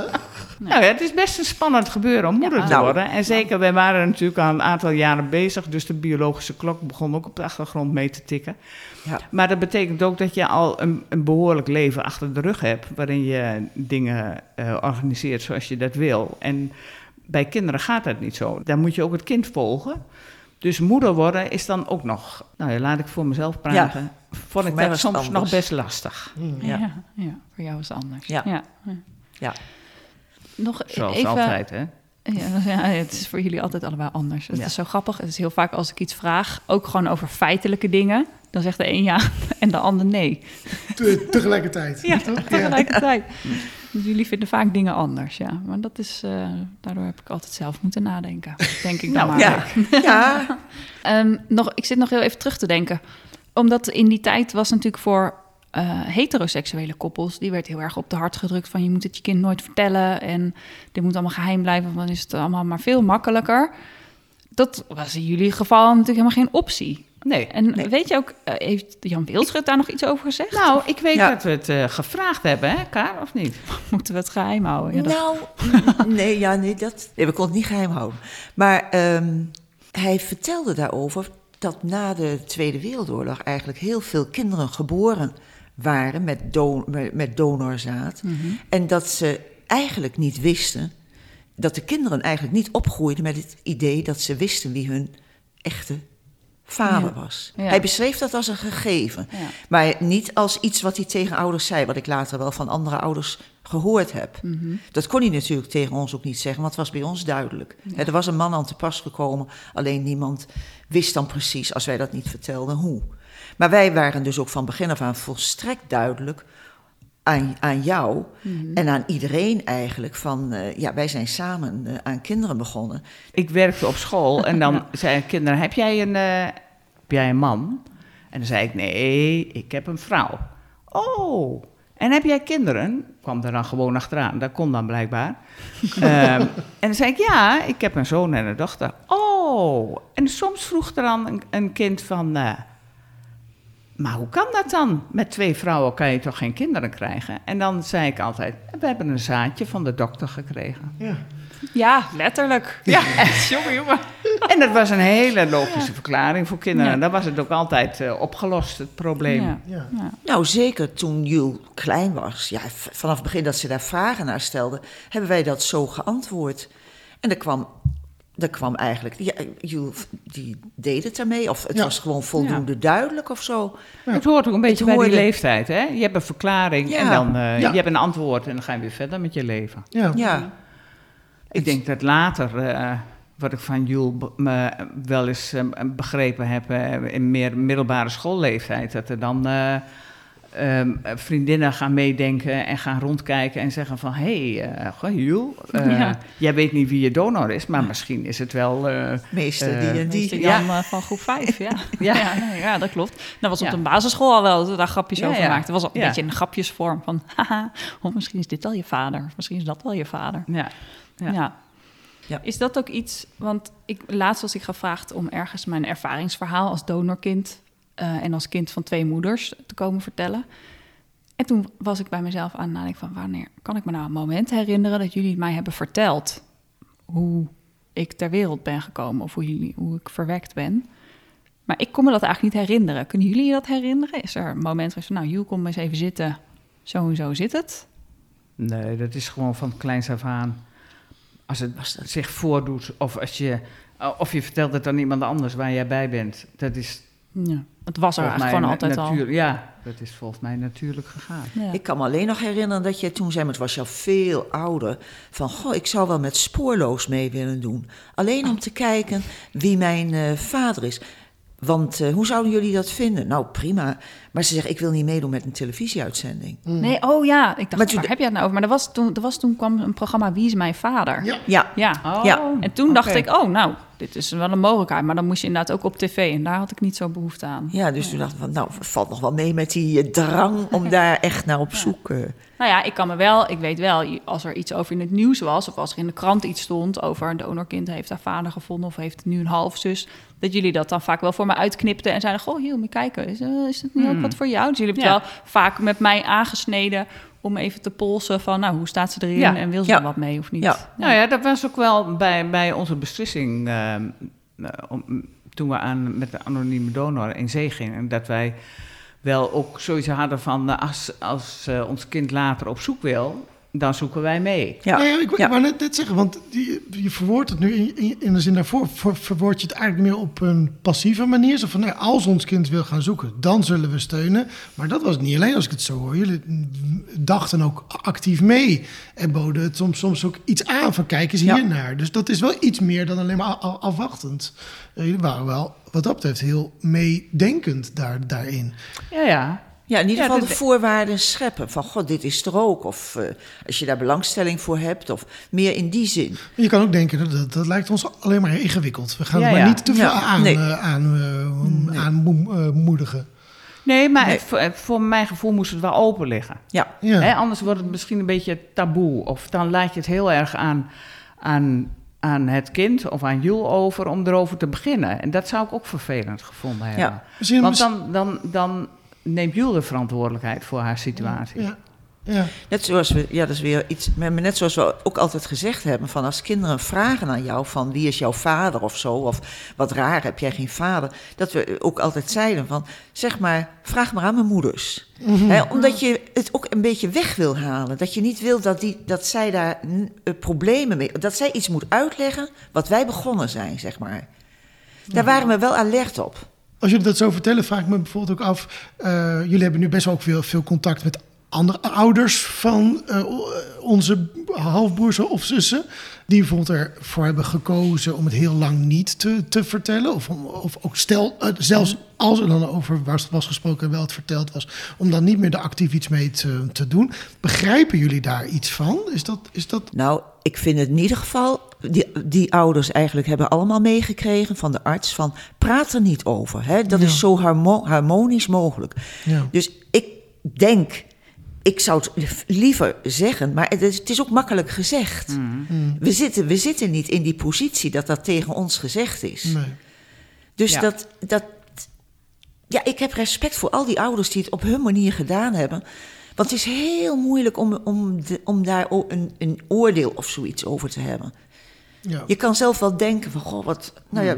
[SPEAKER 1] ja, het is best een spannend gebeuren om moeder
[SPEAKER 4] Ja.
[SPEAKER 1] te
[SPEAKER 2] Nou.
[SPEAKER 1] worden. En zeker, wij waren natuurlijk al een aantal jaren bezig. Dus de biologische klok begon ook op de achtergrond mee te tikken.
[SPEAKER 2] ja.
[SPEAKER 1] Maar dat betekent ook dat je al een, een behoorlijk leven achter de rug hebt. Waarin je dingen eh, organiseert zoals je dat wil. En bij kinderen gaat dat niet zo. Dan moet je ook het kind volgen. Dus moeder worden is dan ook nog... Nou ja, laat ik voor mezelf praten. Vond ik
[SPEAKER 2] mij
[SPEAKER 1] dat soms nog best lastig.
[SPEAKER 2] Ja.
[SPEAKER 4] Ja. Ja, voor jou is het anders.
[SPEAKER 2] Ja.
[SPEAKER 4] ja. Nog
[SPEAKER 1] Zoals
[SPEAKER 4] even,
[SPEAKER 1] altijd, hè?
[SPEAKER 4] Ja, [laughs] ja, het is voor jullie altijd allebei anders. Het
[SPEAKER 2] Ja.
[SPEAKER 4] is zo grappig. Het is heel vaak als ik iets vraag, ook gewoon over feitelijke dingen, dan zegt de een ja [laughs] en de ander nee.
[SPEAKER 3] Te- tegelijkertijd.
[SPEAKER 4] Ja,
[SPEAKER 3] toch?
[SPEAKER 4] tegelijkertijd. Dus jullie vinden vaak dingen anders, ja. Maar dat is, eh, daardoor heb ik altijd zelf moeten nadenken, denk ik dan
[SPEAKER 1] Nou,
[SPEAKER 4] maar.
[SPEAKER 2] Ja. [laughs] ja,
[SPEAKER 4] Ehm, nog, ik zit nog heel even terug te denken. Omdat in die tijd was natuurlijk voor eh, heteroseksuele koppels... die werd heel erg op de hart gedrukt van... je moet het je kind nooit vertellen en dit moet allemaal geheim blijven... want dan is het allemaal maar veel makkelijker. Dat was in jullie geval natuurlijk helemaal geen optie.
[SPEAKER 1] Nee.
[SPEAKER 4] En
[SPEAKER 2] Nee.
[SPEAKER 4] weet je ook, eh, heeft Jan Wildschut daar nog iets over gezegd?
[SPEAKER 1] Nou, ik weet
[SPEAKER 2] Ja.
[SPEAKER 1] dat we het eh, gevraagd hebben, hè, Kaar, of niet? [laughs]
[SPEAKER 4] Moeten we het geheim houden? Ja, dat-
[SPEAKER 2] nou, [laughs] nee, ja, nee, dat, nee, we konden het niet geheim houden. Maar ehm, hij vertelde daarover dat na de Tweede Wereldoorlog eigenlijk heel veel kinderen geboren waren met, do met, donorzaad.
[SPEAKER 4] Mhm.
[SPEAKER 2] En dat ze eigenlijk niet wisten, dat de kinderen eigenlijk niet opgroeiden met het idee dat ze wisten wie hun echte vader
[SPEAKER 4] Ja.
[SPEAKER 2] was.
[SPEAKER 4] Ja.
[SPEAKER 2] Hij beschreef dat als een gegeven.
[SPEAKER 4] Ja.
[SPEAKER 2] Maar niet als iets wat hij tegen ouders zei, wat ik later wel van andere ouders gehoord heb.
[SPEAKER 4] Mhm.
[SPEAKER 2] Dat kon hij natuurlijk tegen ons ook niet zeggen, want het was bij ons duidelijk. Er was een man aan te pas gekomen, alleen niemand wist dan precies, als wij dat niet vertelden, hoe. Maar wij waren dus ook van begin af aan volstrekt duidelijk aan, aan jou
[SPEAKER 4] Mhm.
[SPEAKER 2] en aan iedereen eigenlijk van, eh, ja, wij zijn samen eh, aan kinderen begonnen.
[SPEAKER 1] Ik werkte op school en dan [laughs]
[SPEAKER 4] Ja.
[SPEAKER 1] zeiden kinderen, heb jij, een, eh, heb jij een man? En dan zei ik, nee, ik heb een vrouw. Oh, en heb jij kinderen? Kwam er dan gewoon achteraan, dat kon dan blijkbaar. [laughs] Ehm, en dan zei ik, ja, ik heb een zoon en een dochter. Oh, en soms vroeg er dan een, een kind van... eh, maar hoe kan dat dan? Met twee vrouwen kan je toch geen kinderen krijgen? En dan zei ik altijd, we hebben een zaadje van de dokter gekregen.
[SPEAKER 3] Ja.
[SPEAKER 4] Ja, letterlijk. Ja, [laughs] jongen, jongen.
[SPEAKER 1] En dat was een hele logische verklaring voor kinderen.
[SPEAKER 4] Ja.
[SPEAKER 1] En dan was het ook altijd eh, opgelost, het probleem.
[SPEAKER 4] Ja.
[SPEAKER 3] Ja.
[SPEAKER 4] Ja.
[SPEAKER 2] Nou, zeker toen Jules klein was, ja, vanaf het begin dat ze daar vragen naar stelde, hebben wij dat zo geantwoord. En er kwam, er kwam eigenlijk, ja, Jules die deed het ermee, of het
[SPEAKER 3] Ja.
[SPEAKER 2] was gewoon voldoende duidelijk of zo.
[SPEAKER 1] Het hoort ook een beetje bij
[SPEAKER 2] hoorde-
[SPEAKER 1] die leeftijd. Hè? Je hebt een verklaring
[SPEAKER 2] Ja.
[SPEAKER 1] en dan eh,
[SPEAKER 3] Ja.
[SPEAKER 1] je hebt een antwoord en dan ga je weer verder met je leven.
[SPEAKER 3] Ja.
[SPEAKER 1] Ik denk dat later, eh, wat ik van Jules me wel eens eh, begrepen heb, eh, in meer middelbare schoolleeftijd, dat er dan eh, ehm, vriendinnen gaan meedenken en gaan rondkijken en zeggen van, hé, hey, eh, goh, Jules, eh,
[SPEAKER 4] Ja.
[SPEAKER 1] jij weet niet wie je donor is, maar misschien is het wel... eh,
[SPEAKER 2] meester
[SPEAKER 1] Eh,
[SPEAKER 2] die en die.
[SPEAKER 4] Jan van groep 5, ja. [laughs]
[SPEAKER 1] Ja.
[SPEAKER 4] Ja, nee, ja, dat klopt. Dat was op
[SPEAKER 1] Ja.
[SPEAKER 4] de basisschool al wel, dat we daar grapjes
[SPEAKER 1] Ja,
[SPEAKER 4] over
[SPEAKER 1] ja.
[SPEAKER 4] maakten. Het was al een
[SPEAKER 1] Ja.
[SPEAKER 4] beetje een grapjesvorm van... [laughs] haha, oh, misschien is dit wel je vader. of Misschien is dat wel je vader.
[SPEAKER 1] ja.
[SPEAKER 4] Ja.
[SPEAKER 1] Ja.
[SPEAKER 2] Ja.
[SPEAKER 4] Is dat ook iets, want ik, laatst was ik gevraagd om ergens mijn ervaringsverhaal als donorkind eh, en als kind van twee moeders te komen vertellen. En toen was ik bij mezelf aan het nadenken van wanneer kan ik me nou een moment herinneren dat jullie mij hebben verteld hoe ik ter wereld ben gekomen of hoe, jullie, hoe ik verwekt ben. Maar ik kon me dat eigenlijk niet herinneren. Kunnen jullie je dat herinneren? Is er een moment waar je van, nou, Jules, kom eens even zitten. Zo en zo zit het.
[SPEAKER 1] Nee, dat is gewoon van kleins af aan. Als het zich voordoet of als je, of je vertelt het aan iemand anders waar jij bij bent. Dat is
[SPEAKER 4] Ja. Het was er eigenlijk gewoon altijd al.
[SPEAKER 1] Ja, dat is volgens mij natuurlijk gegaan.
[SPEAKER 4] Ja.
[SPEAKER 2] Ik kan me alleen nog herinneren dat je toen zei, maar het was je al veel ouder, van goh, ik zou wel met spoorloos mee willen doen. Alleen om te kijken wie mijn eh, vader is. Want eh, hoe zouden jullie dat vinden? Nou, prima. Maar ze zegt, ik wil niet meedoen met een televisieuitzending.
[SPEAKER 4] Nee, oh ja, ik dacht, waar heb je het nou over? Maar er was toen, er was toen kwam een programma Wie is mijn vader?
[SPEAKER 3] Ja.
[SPEAKER 2] Ja,
[SPEAKER 4] Ja.
[SPEAKER 1] Oh,
[SPEAKER 2] Ja.
[SPEAKER 4] En toen dacht ik, oh nou, dit is wel een mogelijkheid. Maar dan moest je inderdaad ook op tv. En daar had ik niet zo behoefte aan.
[SPEAKER 2] ja dus toen dacht ik van, nou, valt nog wel mee met die eh, drang om [laughs] daar echt naar op zoek. eh.
[SPEAKER 4] Nou ja, ik kan me wel, ik weet wel, als er iets over in het nieuws was, of als er in de krant iets stond over een donorkind heeft haar vader gevonden of heeft nu een halfzus, dat jullie dat dan vaak wel voor me uitknipten en zeiden: Goh, hier, moet je kijken, is, eh, is het nu ook wat voor jou? Dus jullie hebben het
[SPEAKER 1] Ja.
[SPEAKER 4] wel vaak met mij aangesneden om even te polsen van, nou, hoe staat ze erin
[SPEAKER 1] Ja.
[SPEAKER 4] en wil ze
[SPEAKER 2] Ja.
[SPEAKER 4] er wat mee of niet?
[SPEAKER 2] Ja.
[SPEAKER 1] Nou ja, dat was ook wel bij, bij onze beslissing ehm, eh, om, toen we aan, met de anonieme donor in zee gingen. Dat wij wel ook zoiets hadden van eh, als, als eh, ons kind later op zoek wil, dan zoeken wij mee.
[SPEAKER 2] Ja,
[SPEAKER 3] Nee, ik, ik
[SPEAKER 2] ja.
[SPEAKER 3] wou net, net zeggen, want die, je verwoordt het nu in, in, de zin daarvoor. Ver, verwoord je het eigenlijk meer op een passieve manier. Zo van, nou, als ons kind wil gaan zoeken, dan zullen we steunen. Maar dat was het niet alleen als ik het zo hoor. Jullie dachten ook actief mee. En boden het soms, soms ook iets aan van, kijk eens
[SPEAKER 2] Ja.
[SPEAKER 3] hier naar. Dus dat is wel iets meer dan alleen maar afwachtend. Eh, Jullie waren wel, wat dat betreft, heel meedenkend daar, daarin.
[SPEAKER 1] Ja, ja.
[SPEAKER 2] Ja, in ieder geval de voorwaarden scheppen. Van, god, dit is er ook. Of eh, als je daar belangstelling voor hebt. Of meer in die zin.
[SPEAKER 3] Je kan ook denken, dat, dat, lijkt ons alleen maar ingewikkeld. We gaan
[SPEAKER 1] Ja,
[SPEAKER 3] het maar
[SPEAKER 1] ja.
[SPEAKER 3] niet te veel
[SPEAKER 2] Ja,
[SPEAKER 3] aan,
[SPEAKER 2] nee.
[SPEAKER 3] eh, aan, eh, aanmoedigen.
[SPEAKER 1] Nee, maar
[SPEAKER 2] Nee.
[SPEAKER 1] Voor, voor mijn gevoel moest het wel open liggen.
[SPEAKER 2] Ja,
[SPEAKER 3] Ja.
[SPEAKER 1] Hè, anders wordt het misschien een beetje taboe. Of dan laat je het heel erg aan, aan, aan het kind of aan Jules over om erover te beginnen. En dat zou ik ook vervelend gevonden hebben.
[SPEAKER 3] Misschien,
[SPEAKER 1] Want dan, dan, dan neemt Jules de verantwoordelijkheid voor haar situatie.
[SPEAKER 3] Ja, ja.
[SPEAKER 2] net zoals we, ja, dat is weer iets, maar net zoals we ook altijd gezegd hebben: van als kinderen vragen aan jou van wie is jouw vader of zo, of wat raar, heb jij geen vader? Dat we ook altijd zeiden van, zeg maar, vraag maar aan mijn moeders. Hè, omdat je het ook een beetje weg wil halen. Dat je niet wil dat, die, dat zij daar eh, problemen mee, dat zij iets moet uitleggen wat wij begonnen zijn, zeg maar. Daar waren we wel alert op.
[SPEAKER 3] Als jullie dat zo vertellen, vraag ik me bijvoorbeeld ook af. eh, jullie hebben nu best wel ook veel, veel contact met andere ouders van eh, onze halfbroers of zussen. Die bijvoorbeeld ervoor hebben gekozen om het heel lang niet te, te vertellen. Of, of ook stel, eh, zelfs als er dan over was, was gesproken en wel het verteld was, om dan niet meer er actief iets mee te, te doen. Begrijpen jullie daar iets van? Is dat, is dat
[SPEAKER 2] Nou, ik vind het in ieder geval, die, die ouders eigenlijk hebben allemaal meegekregen van de arts van praat er niet over. Hè? Dat
[SPEAKER 3] Ja.
[SPEAKER 2] is zo harmo- harmonisch mogelijk.
[SPEAKER 3] Ja.
[SPEAKER 2] Dus ik denk, ik zou het liever zeggen, maar het is, het is ook makkelijk gezegd.
[SPEAKER 3] Mm.
[SPEAKER 2] We, zitten, we zitten niet in die positie dat dat tegen ons gezegd is.
[SPEAKER 3] Nee.
[SPEAKER 2] Dus
[SPEAKER 1] Ja.
[SPEAKER 2] dat, dat. Ja, ik heb respect voor al die ouders die het op hun manier gedaan hebben. Want het is heel moeilijk om, om, de, om daar een, een oordeel of zoiets over te hebben.
[SPEAKER 3] Ja.
[SPEAKER 2] Je kan zelf wel denken van, goh, wat... Nou ja,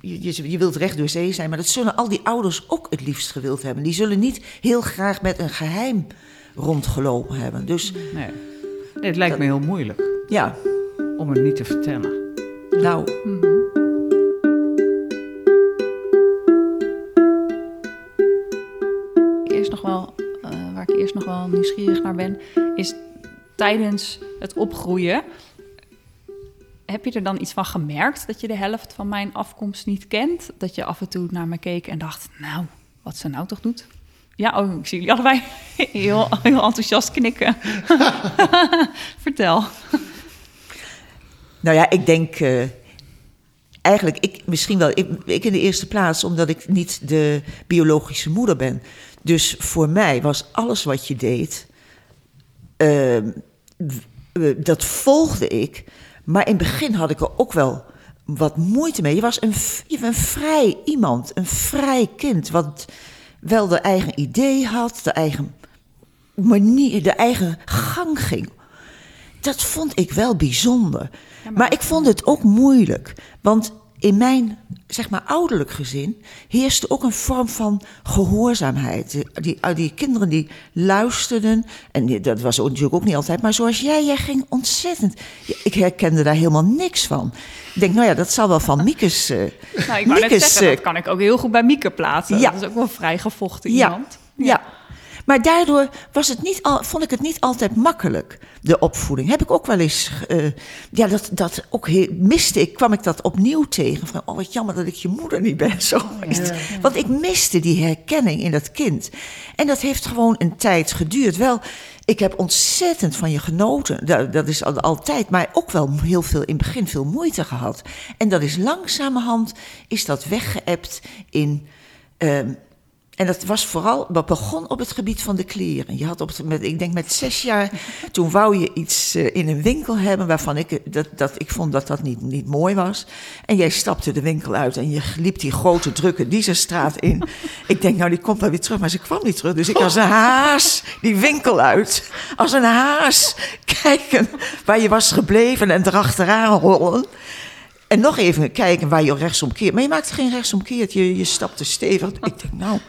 [SPEAKER 2] je, je, je wilt recht door zee zijn, maar dat zullen al die ouders ook het liefst gewild hebben. Die zullen niet heel graag met een geheim rondgelopen hebben. Dus
[SPEAKER 1] Nee. nee, het lijkt me heel moeilijk
[SPEAKER 2] ja,
[SPEAKER 1] om het niet te vertellen.
[SPEAKER 2] nou,
[SPEAKER 4] Eerst waar ik eerst nog wel nieuwsgierig naar ben, is tijdens het opgroeien. Heb je er dan iets van gemerkt dat je de helft van mijn afkomst niet kent? Dat je af en toe naar me keek en dacht, nou, wat ze nou toch doet? Ja, oh, ik zie jullie allebei [laughs] heel, heel enthousiast knikken. [laughs] Vertel.
[SPEAKER 2] Nou ja, ik denk eh, eigenlijk, ik, misschien wel, ik, ik in de eerste plaats, omdat ik niet de biologische moeder ben. Dus voor mij was alles wat je deed, ehm, eh, dat volgde ik. Maar in het begin had ik er ook wel wat moeite mee. Je was een, je een vrij iemand, een vrij kind, wat wel de eigen idee had, de eigen manier, de eigen gang ging. Dat vond ik wel bijzonder. maar ik vond het ook moeilijk. Want in mijn, zeg maar, ouderlijk gezin heerste ook een vorm van gehoorzaamheid. Die, die, kinderen die luisterden, en die- dat was natuurlijk ook niet altijd, maar zoals jij, jij ging ontzettend. Ik herkende daar helemaal niks van. Ik denk, nou ja, dat zal wel van [laughs] Miekes. eh,
[SPEAKER 4] Nou, ik wou net
[SPEAKER 2] Miekes,
[SPEAKER 4] zeggen,
[SPEAKER 2] eh,
[SPEAKER 4] dat kan ik ook heel goed bij Mieke plaatsen.
[SPEAKER 2] Ja.
[SPEAKER 4] Dat is ook wel vrij gevochten
[SPEAKER 2] Ja,
[SPEAKER 4] iemand.
[SPEAKER 2] ja. Maar daardoor was het niet al, vond ik het niet altijd makkelijk, de opvoeding. Heb ik ook wel eens, eh, ja, dat, dat ook heel, miste ik, kwam ik dat opnieuw tegen. Van, oh wat jammer dat ik je moeder niet ben. [laughs] Zo. Want ik miste die herkenning in dat kind. En dat heeft gewoon een tijd geduurd. Wel, ik heb ontzettend van je genoten. Dat, dat is al- altijd, maar ook wel heel veel in het begin veel moeite gehad. En dat is langzamerhand, is dat weggeëpt in... ehm, en dat was vooral, dat begon op het gebied van de kleren. Je had op het, met, ik denk met zes jaar, [laughs] toen wou je iets eh, in een winkel hebben waarvan ik, dat, dat, ik vond dat dat niet, niet mooi was. En jij stapte de winkel uit en je liep die grote drukke Diezenstraat in. [laughs] Ik denk, nou die komt wel weer terug, maar ze kwam niet terug. Dus ik als een haas die winkel uit, als een haas kijken waar je was gebleven en erachteraan rollen. En nog even kijken waar je rechtsomkeert. Maar je maakte geen rechtsomkeert. Je, je stapte stevig. Ik denk, nou,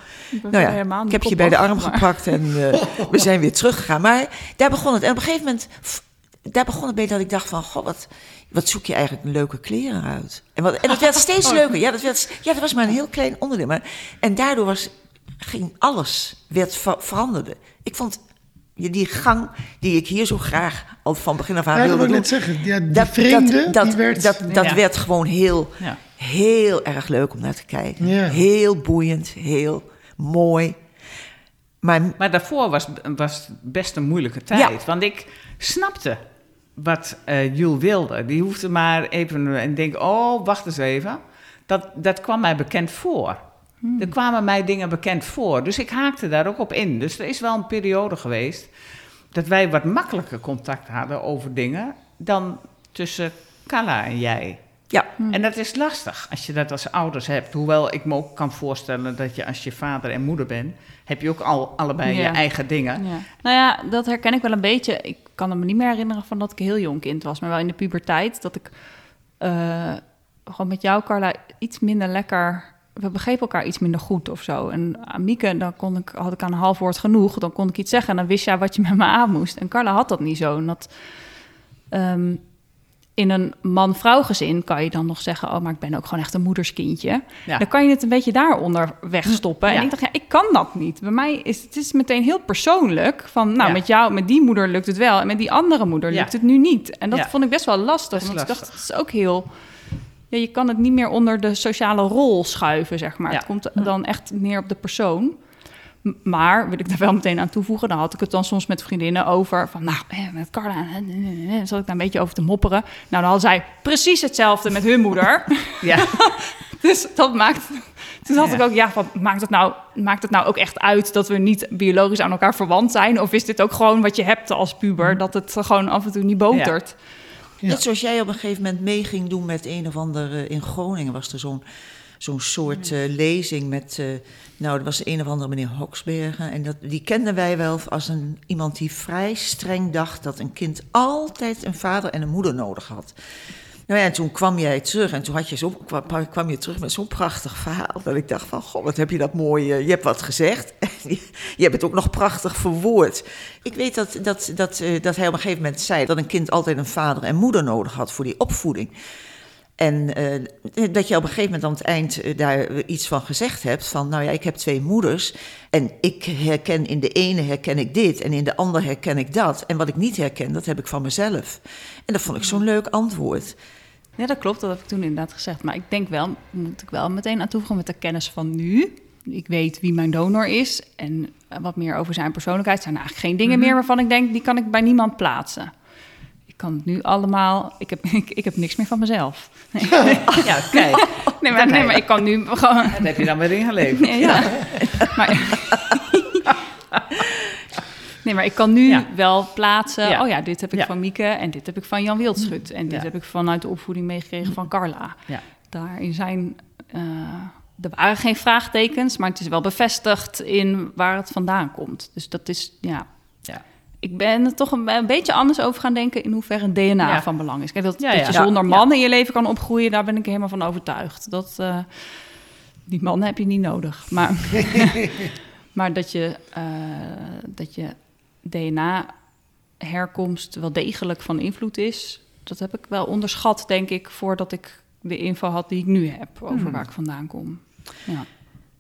[SPEAKER 2] nou ja, ik heb je bij de arm
[SPEAKER 4] maar-
[SPEAKER 2] gepakt en eh, [laughs] we zijn weer teruggegaan. Maar daar begon het. En op een gegeven moment, daar begon het bij dat ik dacht van, goh, wat, wat zoek je eigenlijk leuke kleren uit? En, wat, en dat werd [laughs] steeds leuker. Ja dat, werd, ja, dat was maar een heel klein onderdeel. Maar, en daardoor was, ging alles, werd ver- veranderde. Ik vond die gang die ik hier zo graag al van begin af aan
[SPEAKER 3] Ja, dat
[SPEAKER 2] wilde
[SPEAKER 3] wil ik
[SPEAKER 2] doen.
[SPEAKER 3] net zeggen. Ja, die
[SPEAKER 2] Dat,
[SPEAKER 3] vreemde,
[SPEAKER 2] dat,
[SPEAKER 3] die
[SPEAKER 2] dat,
[SPEAKER 3] werd...
[SPEAKER 2] dat, dat
[SPEAKER 1] Ja.
[SPEAKER 2] werd gewoon heel,
[SPEAKER 1] Ja.
[SPEAKER 2] heel erg leuk om naar te kijken.
[SPEAKER 3] Ja.
[SPEAKER 2] Heel boeiend, heel mooi. Maar
[SPEAKER 1] Maar daarvoor was, was best een moeilijke tijd.
[SPEAKER 2] Ja.
[SPEAKER 1] Want ik snapte wat eh Jules wilde. Die hoefde maar even en denk, oh, wacht eens even. Dat, dat kwam mij bekend voor. Er kwamen mij dingen bekend voor. Dus ik haakte daar ook op in. Dus er is wel een periode geweest dat wij wat makkelijker contact hadden over dingen dan tussen Carla en jij.
[SPEAKER 2] Ja,
[SPEAKER 1] En dat is lastig als je dat als ouders hebt. Hoewel ik me ook kan voorstellen dat je als je vader en moeder bent, heb je ook al allebei
[SPEAKER 4] Ja.
[SPEAKER 1] je eigen dingen.
[SPEAKER 4] Ja. Nou ja, dat herken ik wel een beetje. Ik kan me niet meer herinneren van dat ik een heel jong kind was, maar wel in de puberteit. Dat ik eh, gewoon met jou, Carla, iets minder lekker. We begrepen elkaar iets minder goed of zo. En aan Mieke, dan kon ik, had ik aan een half woord genoeg. Dan kon ik iets zeggen en dan wist jij wat je met me aan moest. En Carla had dat niet zo. En dat, ehm, in een man-vrouw gezin kan je dan nog zeggen... oh, maar ik ben ook gewoon echt een moederskindje.
[SPEAKER 1] Ja.
[SPEAKER 4] Dan kan je het een beetje daaronder wegstoppen.
[SPEAKER 1] Ja.
[SPEAKER 4] En ik dacht, ja, ik kan dat niet. Bij mij is het is meteen heel persoonlijk. Van, nou,
[SPEAKER 1] Ja.
[SPEAKER 4] met jou, met die moeder lukt het wel... en met die andere moeder lukt het nu niet. En dat vond ik best wel lastig. Want ik dacht, het is ook heel... Ja, je kan het niet meer onder de sociale rol schuiven, zeg maar. Het komt dan echt neer op de persoon. Maar, wil ik daar wel meteen aan toevoegen... dan had ik het dan soms met vriendinnen over... van nou, eh, met Carla, eh, eh, zat ik daar een beetje over te mopperen. Nou, dan hadden zij precies hetzelfde met hun moeder.
[SPEAKER 1] Ja. [laughs]
[SPEAKER 4] dus dat maakt... Toen
[SPEAKER 1] Ja.
[SPEAKER 4] ik ook, ja, wat, maakt, het nou, maakt het nou ook echt uit... dat we niet biologisch aan elkaar verwant zijn? Of is dit ook gewoon wat je hebt als puber... dat het gewoon af en toe niet botert?
[SPEAKER 3] Ja.
[SPEAKER 2] net zoals jij op een gegeven moment mee ging doen met een of ander... eh, in Groningen was er zo'n zo'n soort eh, lezing met... eh, nou, dat was een of andere meneer Hoksbergen. En dat, die kenden wij wel als een, iemand die vrij streng dacht... dat een kind altijd een vader en een moeder nodig had. Nou ja, en toen kwam jij terug en toen had je zo, kwam, kwam je terug met zo'n prachtig verhaal. Dat ik dacht van, goh, wat heb je dat mooi, eh, je hebt wat gezegd. [laughs] En je, je hebt het ook nog prachtig verwoord. Ik weet dat, dat, dat, dat hij op een gegeven moment zei dat een kind altijd een vader en moeder nodig had voor die opvoeding. En eh, dat je op een gegeven moment aan het eind eh, daar iets van gezegd hebt. Van nou ja, ik heb twee moeders. En ik herken in de ene herken ik dit. En in de andere herken ik dat. En wat ik niet herken, dat heb ik van mezelf. En dat vond ik zo'n leuk antwoord.
[SPEAKER 4] Ja, dat klopt. Dat heb ik toen inderdaad gezegd. Maar ik denk wel, moet ik wel meteen aan toevoegen met de kennis van nu. Ik weet wie mijn donor is en wat meer over zijn persoonlijkheid. zijn eigenlijk geen dingen meer waarvan ik denk, die kan ik bij niemand plaatsen. Ik kan het nu allemaal, ik heb, [laughs] ik, ik heb niks meer van mezelf. Nee, [laughs]
[SPEAKER 1] ja, kijk. [laughs]
[SPEAKER 4] nee, maar, nee, maar ik kan nu gewoon...
[SPEAKER 1] Dat heb je dan weer ingeleverd.
[SPEAKER 4] Ja, ja. Maar, nee, maar ik kan nu
[SPEAKER 1] Ja.
[SPEAKER 4] wel plaatsen.
[SPEAKER 1] Ja.
[SPEAKER 4] Oh ja, dit heb ik
[SPEAKER 1] Ja.
[SPEAKER 4] van Mieke en dit heb ik van Jan Wildschut. En dit heb ik vanuit de opvoeding meegekregen van Carla.
[SPEAKER 1] Ja.
[SPEAKER 4] Daarin zijn... eh, er waren geen vraagtekens, maar het is wel bevestigd in waar het vandaan komt. Dus dat is, ja...
[SPEAKER 1] Ja.
[SPEAKER 4] Ik ben er toch een, een beetje anders over gaan denken in hoeverre DNA
[SPEAKER 1] Ja.
[SPEAKER 4] van belang is. Kijk, dat,
[SPEAKER 1] Ja,
[SPEAKER 4] dat
[SPEAKER 1] ja.
[SPEAKER 4] je zonder man in je leven kan opgroeien, daar ben ik helemaal van overtuigd. Dat, eh, die man heb je niet nodig. Maar, [laughs] maar dat je, eh, dat je DNA-herkomst wel degelijk van invloed is, dat heb ik wel onderschat, denk ik, voordat ik de info had die ik nu heb over
[SPEAKER 1] Hmm.
[SPEAKER 4] waar ik vandaan kom. Ja.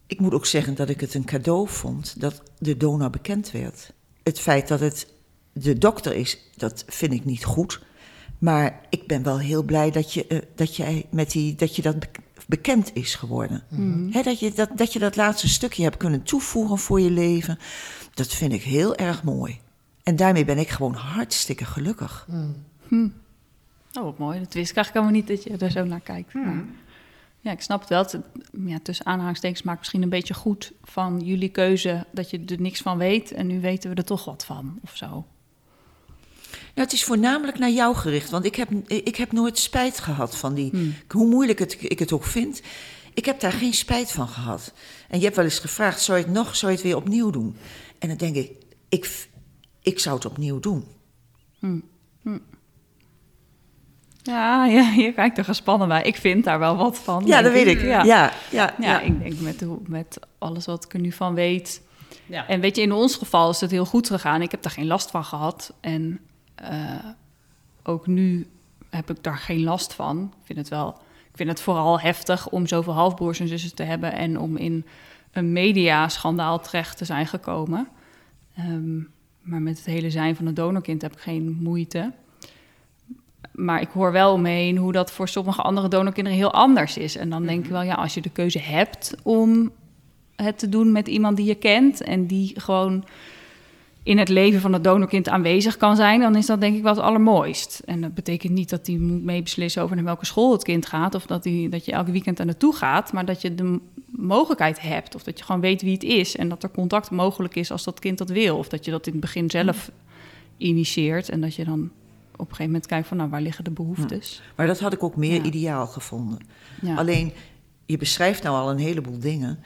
[SPEAKER 2] Ik moet ook zeggen dat ik het een cadeau vond dat de donor bekend werd. Het feit dat het de dokter is, dat vind ik niet goed. Maar ik ben wel heel blij dat je, eh, dat jij met die, dat, je dat bek- bekend is geworden. Hè, dat, je dat, dat je dat laatste stukje hebt kunnen toevoegen voor je leven. Dat vind ik heel erg mooi. En daarmee ben ik gewoon hartstikke gelukkig.
[SPEAKER 4] Oh, wat mooi. Dat wist ik eigenlijk helemaal niet dat je er zo naar kijkt. Maar, ja, ik snap het wel. Het, ja, tussen aanhalingstekens maakt misschien een beetje goed van jullie keuze dat je er niks van weet en nu weten we er toch wat van of zo.
[SPEAKER 2] Nou, het is voornamelijk naar jou gericht, want ik heb, ik heb nooit spijt gehad van die. Hoe moeilijk het, ik het ook vind, ik heb daar geen spijt van gehad. En je hebt wel eens gevraagd: zou je het nog, zou je het weer opnieuw doen? En dan denk ik: ik, ik zou het opnieuw doen.
[SPEAKER 4] Ja, ja, je kijkt er gespannen bij. Ik vind daar wel wat van.
[SPEAKER 2] Ja, dat weet ik. Ja,
[SPEAKER 4] Ja,
[SPEAKER 2] ja, ja.
[SPEAKER 4] Ja, ik denk met, hoe- met alles wat ik er nu van weet.
[SPEAKER 1] Ja.
[SPEAKER 4] En weet je, in ons geval is het heel goed gegaan. Ik heb daar geen last van gehad. En ook nu heb ik daar geen last van. Ik vind het wel, ik vind het vooral heftig om zoveel halfbroers en zussen te hebben en om in een mediaschandaal terecht te zijn gekomen. Ehm, maar met het hele zijn van een donorkind heb ik geen moeite. Maar ik hoor wel omheen hoe dat voor sommige andere donorkinderen heel anders is. En dan denk ik wel, ja, als je de keuze hebt om het te doen met iemand die je kent en die gewoon in het leven van het donorkind aanwezig kan zijn, dan is dat denk ik wel het allermooist. En dat betekent niet dat hij moet meebeslissen over naar welke school het kind gaat of dat, hij, dat je elke weekend er naartoe gaat, maar dat je de mogelijkheid hebt of dat je gewoon weet wie het is en dat er contact mogelijk is als dat kind dat wil. Of dat je dat in het begin zelf initieert en dat je dan op een gegeven moment kijkt van nou, waar liggen de behoeftes.
[SPEAKER 2] Maar dat had ik ook meer
[SPEAKER 4] Ja.
[SPEAKER 2] ideaal gevonden.
[SPEAKER 4] Ja.
[SPEAKER 2] Alleen, je beschrijft nou al een heleboel dingen.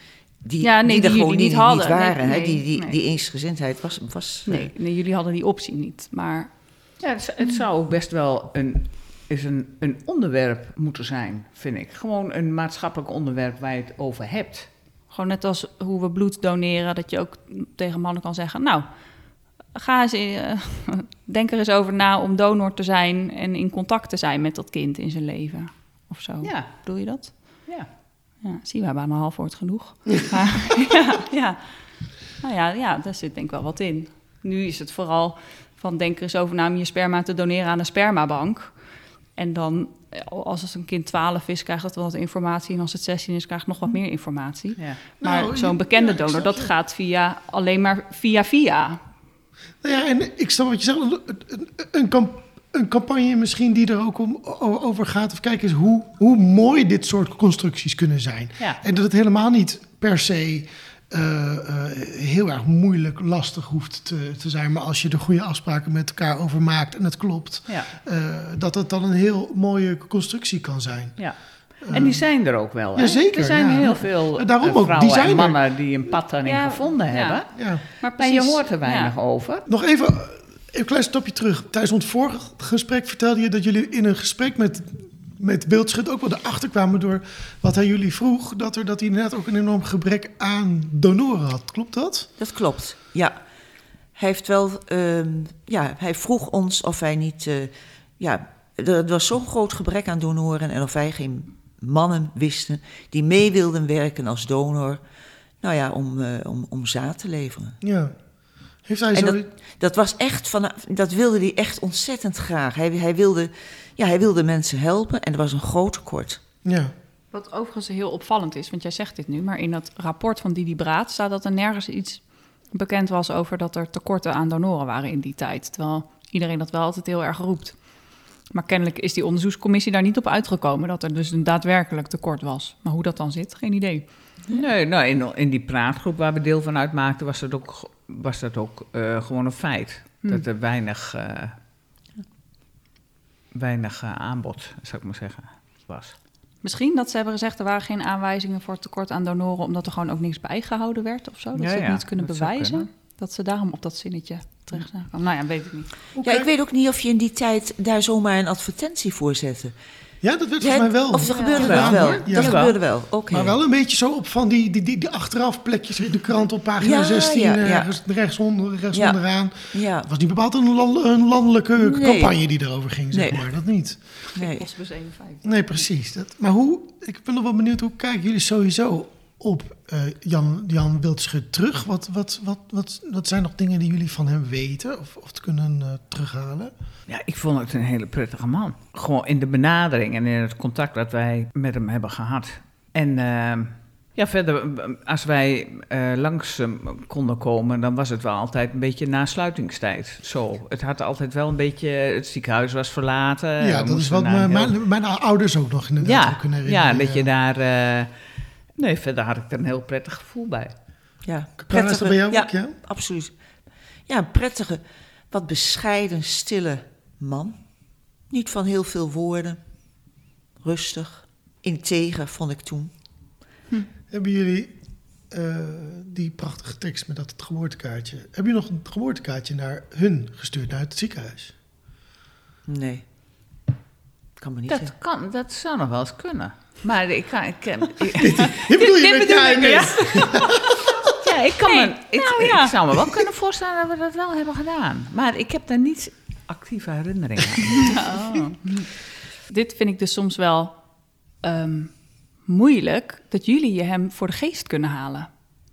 [SPEAKER 2] Die,
[SPEAKER 4] Ja, nee,
[SPEAKER 2] die er
[SPEAKER 4] die
[SPEAKER 2] gewoon
[SPEAKER 4] jullie
[SPEAKER 2] niet,
[SPEAKER 4] niet hadden.
[SPEAKER 2] waren.
[SPEAKER 4] Nee,
[SPEAKER 2] hè? Die, die,
[SPEAKER 4] nee.
[SPEAKER 2] die eensgezindheid was. was eh,
[SPEAKER 4] Nee, nee, jullie hadden die optie niet. Maar
[SPEAKER 1] Ja, het, het zou ook best wel een, is een, een onderwerp moeten zijn, vind ik. Gewoon een maatschappelijk onderwerp waar je het over hebt.
[SPEAKER 4] Gewoon net als hoe we bloed doneren, dat je ook tegen mannen kan zeggen: Nou, ga eens, eh, [laughs] denk er eens over na om donor te zijn en in contact te zijn met dat kind in zijn leven. Of zo.
[SPEAKER 1] Ja,
[SPEAKER 4] Bedoel je dat?
[SPEAKER 1] Ja.
[SPEAKER 4] Zie, we hebben aan een half woord genoeg. [laughs] Maar, ja, ja. Nou ja, ja, daar zit denk ik wel wat in. Nu is het vooral van denk er eens over na om je sperma te doneren aan een spermabank. En dan, eh, als het een kind 12 is, krijgt het wel wat informatie. En als het 16 is, krijgt het nog wat meer informatie.
[SPEAKER 1] ja.
[SPEAKER 4] Maar
[SPEAKER 3] Nou,
[SPEAKER 4] zo'n bekende
[SPEAKER 3] ja,
[SPEAKER 4] donor, dat
[SPEAKER 3] je.
[SPEAKER 4] gaat via, alleen maar via via.
[SPEAKER 3] Nou ja, en ik snap wat je zegt. Een, een, een, kamp- een campagne misschien die er ook om, over gaat. Of kijk eens hoe, hoe mooi dit soort constructies kunnen zijn.
[SPEAKER 1] Ja.
[SPEAKER 3] En dat het helemaal niet per se eh, eh, heel erg moeilijk, lastig hoeft te, te zijn. Maar als je er goede afspraken met elkaar over maakt en het klopt,
[SPEAKER 1] ja.
[SPEAKER 3] eh, dat het dan een heel mooie constructie kan zijn.
[SPEAKER 1] Ja. En die zijn er ook wel. hè?
[SPEAKER 3] Jazeker,
[SPEAKER 1] Er zijn
[SPEAKER 3] ja.
[SPEAKER 1] heel veel
[SPEAKER 3] daarom ook, die
[SPEAKER 1] vrouwen
[SPEAKER 3] zijn
[SPEAKER 1] en
[SPEAKER 3] er.
[SPEAKER 1] mannen die een pad daarin
[SPEAKER 4] Ja,
[SPEAKER 1] gevonden
[SPEAKER 4] ja.
[SPEAKER 1] hebben.
[SPEAKER 3] Ja.
[SPEAKER 4] Maar
[SPEAKER 1] En je hoort er weinig
[SPEAKER 4] ja.
[SPEAKER 1] over.
[SPEAKER 3] Nog even een klein stapje terug. Tijdens ons vorige gesprek vertelde je dat jullie in een gesprek met, met Beeldschut ook wel erachter kwamen door wat hij jullie vroeg. Dat, er, dat hij inderdaad ook een enorm gebrek aan donoren had. Klopt dat?
[SPEAKER 2] Dat klopt, ja. Hij heeft wel, ehm, ja, hij vroeg ons of wij niet, eh, ja, er, er was zo'n groot gebrek aan donoren en of wij geen mannen wisten die mee wilden werken als donor, nou ja, om, eh, om, om zaad te leveren.
[SPEAKER 3] Ja. Heeft hij
[SPEAKER 2] En
[SPEAKER 3] zo...
[SPEAKER 2] dat, dat was echt van, dat wilde hij echt ontzettend graag. Hij, hij, wilde, ja, hij wilde mensen helpen en er was een groot tekort.
[SPEAKER 3] Ja.
[SPEAKER 4] Wat overigens heel opvallend is, want jij zegt dit nu, maar in dat rapport van Didi Braat staat dat er nergens iets bekend was over dat er tekorten aan donoren waren in die tijd. Terwijl iedereen dat wel altijd heel erg roept. Maar kennelijk is die onderzoekscommissie daar niet op uitgekomen dat er dus een daadwerkelijk tekort was. Maar hoe dat dan zit, geen idee.
[SPEAKER 1] Nee, nou, in, in die praatgroep waar we deel van uitmaakten, was het ook was dat ook eh, gewoon een feit.
[SPEAKER 4] Hm.
[SPEAKER 1] Dat er weinig, eh, weinig eh, aanbod, zou ik maar zeggen, was.
[SPEAKER 4] Misschien dat ze hebben gezegd er waren geen aanwijzingen voor tekort aan donoren, omdat er gewoon ook niks bijgehouden werd of zo. Dat
[SPEAKER 1] Ja,
[SPEAKER 4] ze het
[SPEAKER 1] ja,
[SPEAKER 4] niet kunnen
[SPEAKER 1] dat
[SPEAKER 4] bewijzen.
[SPEAKER 1] kunnen.
[SPEAKER 4] Dat ze daarom op dat zinnetje terecht zijn gekomen. Nou ja, weet ik niet.
[SPEAKER 2] Ja, ik weet ook niet of je in die tijd daar zomaar een advertentie voor zette.
[SPEAKER 3] Ja, dat werd volgens mij wel.
[SPEAKER 2] Of dat gebeurde wel?
[SPEAKER 3] Ja.
[SPEAKER 2] Dat gebeurde wel, oké.
[SPEAKER 3] Maar wel een beetje zo op van die, die, die, die achteraf plekjes in de krant op pagina
[SPEAKER 2] Ja,
[SPEAKER 3] 16,
[SPEAKER 2] ja,
[SPEAKER 3] eh,
[SPEAKER 2] ja.
[SPEAKER 3] rechts, rechtsonder, rechts
[SPEAKER 2] Ja.
[SPEAKER 3] onderaan.
[SPEAKER 2] Ja,
[SPEAKER 3] Het was niet bepaald een, lan- een landelijke
[SPEAKER 2] Nee.
[SPEAKER 3] campagne die erover ging, zeg
[SPEAKER 2] Nee.
[SPEAKER 3] maar. Dat niet.
[SPEAKER 2] nee.
[SPEAKER 4] Postbus 51.
[SPEAKER 3] Nee, precies. Dat, maar hoe, ik ben nog wel benieuwd, hoe kijken jullie sowieso op eh, Jan, Jan Wildschut terug? Wat, wat, wat, wat, wat zijn nog dingen die jullie van hem weten of, of het kunnen eh, terughalen?
[SPEAKER 1] Ja, ik vond het een hele prettige man. Gewoon in de benadering en in het contact dat wij met hem hebben gehad. En eh, ja, verder, als wij eh, langs hem konden komen, dan was het wel altijd een beetje na sluitingstijd. Zo, het had altijd wel een beetje, het ziekenhuis was verlaten.
[SPEAKER 3] ja, dat is wat mijn,
[SPEAKER 1] heel-
[SPEAKER 3] mijn, mijn ouders ook nog inderdaad
[SPEAKER 1] ja,
[SPEAKER 3] kunnen herinneren.
[SPEAKER 1] ja, dat je daar... nee, verder had ik er een heel prettig gevoel bij.
[SPEAKER 2] Ja,
[SPEAKER 3] dat bij jou
[SPEAKER 2] ja,
[SPEAKER 3] ook, ja?
[SPEAKER 2] absoluut. Ja, een prettige, wat bescheiden, stille man. Niet van heel veel woorden. Rustig. Integer, vond ik toen.
[SPEAKER 3] Hebben jullie eh, die prachtige tekst met dat geboortekaartje... Heb je nog een geboortekaartje naar hun gestuurd, naar het ziekenhuis?
[SPEAKER 2] Nee. Kan me niet
[SPEAKER 1] Dat,
[SPEAKER 2] zeggen.
[SPEAKER 1] kan, dat zou nog wel eens kunnen. Maar ik kan... Ik, [laughs] ik,
[SPEAKER 3] Dit bedoel je met ja? [laughs]
[SPEAKER 1] Ja, ik, kan
[SPEAKER 4] Nee,
[SPEAKER 1] me, ik,
[SPEAKER 4] nou ja.
[SPEAKER 1] ik zou me wel kunnen voorstellen dat we dat wel hebben gedaan. Maar ik heb daar niet actieve herinneringen aan. [laughs]
[SPEAKER 4] Oh. Dit vind ik dus soms wel ehm, moeilijk, dat jullie je hem voor de geest kunnen halen.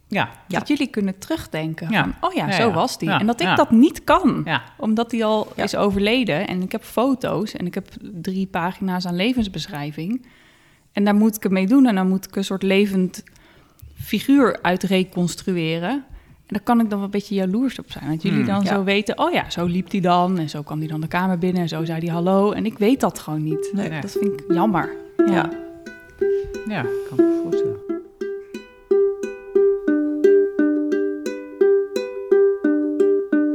[SPEAKER 1] Ja,
[SPEAKER 2] Ja.
[SPEAKER 4] Dat jullie kunnen terugdenken
[SPEAKER 1] Ja.
[SPEAKER 4] van, oh ja,
[SPEAKER 1] Ja,
[SPEAKER 4] zo
[SPEAKER 1] ja.
[SPEAKER 4] was die.
[SPEAKER 1] Ja,
[SPEAKER 4] En dat ik
[SPEAKER 1] ja.
[SPEAKER 4] dat niet kan,
[SPEAKER 1] ja.
[SPEAKER 4] omdat hij al
[SPEAKER 2] Ja.
[SPEAKER 4] is overleden. En ik heb foto's en ik heb drie pagina's aan levensbeschrijving. En daar moet ik het mee doen en dan moet ik een soort levend figuur uit reconstrueren. En daar kan ik dan wel een beetje jaloers op zijn. Dat jullie
[SPEAKER 1] Hmm.
[SPEAKER 4] dan
[SPEAKER 2] Ja.
[SPEAKER 4] zo weten, oh ja, zo liep hij dan. En zo kwam hij dan de kamer binnen en zo zei hij hallo. En ik weet dat gewoon niet.
[SPEAKER 2] Nee.
[SPEAKER 1] Nee.
[SPEAKER 4] Dat vind ik jammer. Ja.
[SPEAKER 2] Ja.
[SPEAKER 1] ja, kan me voorstellen.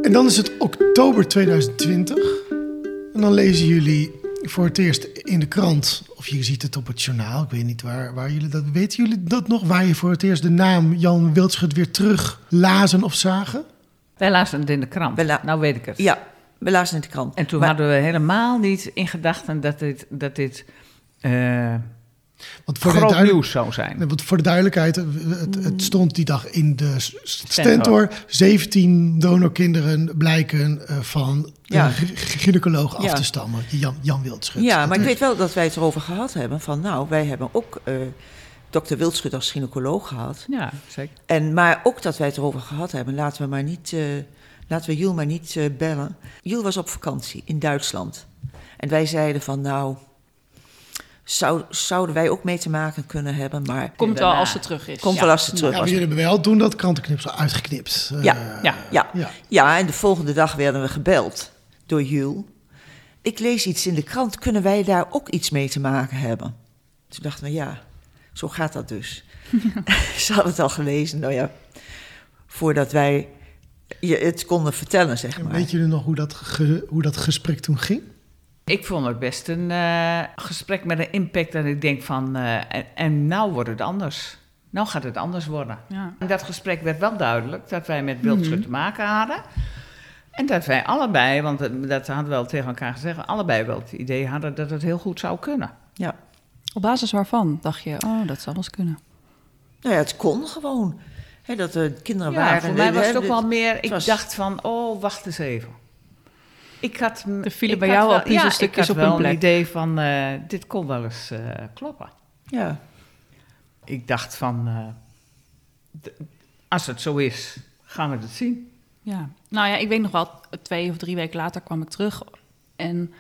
[SPEAKER 3] En dan is het oktober 2020. En dan lezen jullie voor het eerst in de krant, of je ziet het op het journaal, ik weet niet waar, waar jullie dat weten. jullie dat nog? Waar je voor het eerst de naam Jan Wildschut weer terug lazen of zagen?
[SPEAKER 1] Wij lazen het in de krant.
[SPEAKER 2] La-
[SPEAKER 1] nou weet ik het.
[SPEAKER 2] Ja, we lazen in de krant.
[SPEAKER 1] En toen
[SPEAKER 2] Maar-
[SPEAKER 1] hadden we helemaal niet in gedachten dat dit, dat dit eh,
[SPEAKER 3] Want voor, de,
[SPEAKER 1] groot
[SPEAKER 3] duidelijk-
[SPEAKER 1] nieuws zou zijn.
[SPEAKER 3] Want voor de duidelijkheid, het, het stond die dag in de
[SPEAKER 1] Stentor.
[SPEAKER 3] Stentor. 17 donorkinderen blijken eh, van
[SPEAKER 2] Ja.
[SPEAKER 3] een gy- gynaecoloog af
[SPEAKER 2] Ja.
[SPEAKER 3] te stammen. Jan, Jan Wildschut.
[SPEAKER 2] Ja, maar
[SPEAKER 3] Dat-
[SPEAKER 2] ik weet wel dat wij het erover gehad hebben. Van nou, wij hebben ook eh dokter Wildschut als gynaecoloog gehad.
[SPEAKER 1] Ja, zeker.
[SPEAKER 2] En, maar ook dat wij het erover gehad hebben. Laten we maar niet, eh, laten we Jules maar niet eh, bellen. Jules was op vakantie in Duitsland. En wij zeiden van nou, zou, zouden wij ook mee te maken kunnen hebben. Maar
[SPEAKER 4] Komt wel als ze terug is.
[SPEAKER 2] komt
[SPEAKER 4] Ja.
[SPEAKER 2] wel als ze terug
[SPEAKER 3] Ja, maar
[SPEAKER 2] was.
[SPEAKER 3] jullie hebben wel toen dat krantenknipsel uitgeknipt. Eh,
[SPEAKER 2] Ja,
[SPEAKER 4] ja.
[SPEAKER 2] Ja,
[SPEAKER 3] ja.
[SPEAKER 2] ja, en de volgende dag werden we gebeld door Jules. Ik lees iets in de krant, kunnen wij daar ook iets mee te maken hebben? Toen dachten we, ja, zo gaat dat dus. [laughs] Ze hadden het al gelezen, nou ja, voordat wij je het konden vertellen, zeg
[SPEAKER 3] En
[SPEAKER 2] maar.
[SPEAKER 3] Weet jullie nog hoe dat, ge- hoe dat gesprek toen ging?
[SPEAKER 1] Ik vond het best een eh, gesprek met een impact dat ik denk van... eh, en, en nou wordt het anders. Nou gaat het anders worden.
[SPEAKER 4] Ja.
[SPEAKER 1] In dat gesprek werd wel duidelijk dat wij met Wildschut te maken hadden. En dat wij allebei, want dat- dat hadden we wel tegen elkaar gezegd... allebei wel het idee hadden dat het heel goed zou kunnen.
[SPEAKER 2] Ja.
[SPEAKER 4] Op basis waarvan dacht je, oh, dat zal eens kunnen.
[SPEAKER 2] Nou ja, het kon gewoon. Hè, dat er kinderen
[SPEAKER 1] Ja,
[SPEAKER 2] waren.
[SPEAKER 1] voor mij was het ook wel meer... Ik
[SPEAKER 2] was-
[SPEAKER 1] dacht van, oh, wacht eens even. Ik had...
[SPEAKER 4] Er vielen
[SPEAKER 1] ik
[SPEAKER 4] bij jou
[SPEAKER 1] wel-
[SPEAKER 4] al puzzelstukjes
[SPEAKER 1] ja, ik
[SPEAKER 4] op
[SPEAKER 1] had
[SPEAKER 4] hun
[SPEAKER 1] wel een
[SPEAKER 4] plek.
[SPEAKER 1] idee van, eh, dit kon wel eens eh, kloppen.
[SPEAKER 2] Ja,
[SPEAKER 1] Ik dacht van, eh, als het zo is, gaan we het zien.
[SPEAKER 4] Ja, nou ja, ik weet nog wel, twee of drie weken later kwam ik terug. En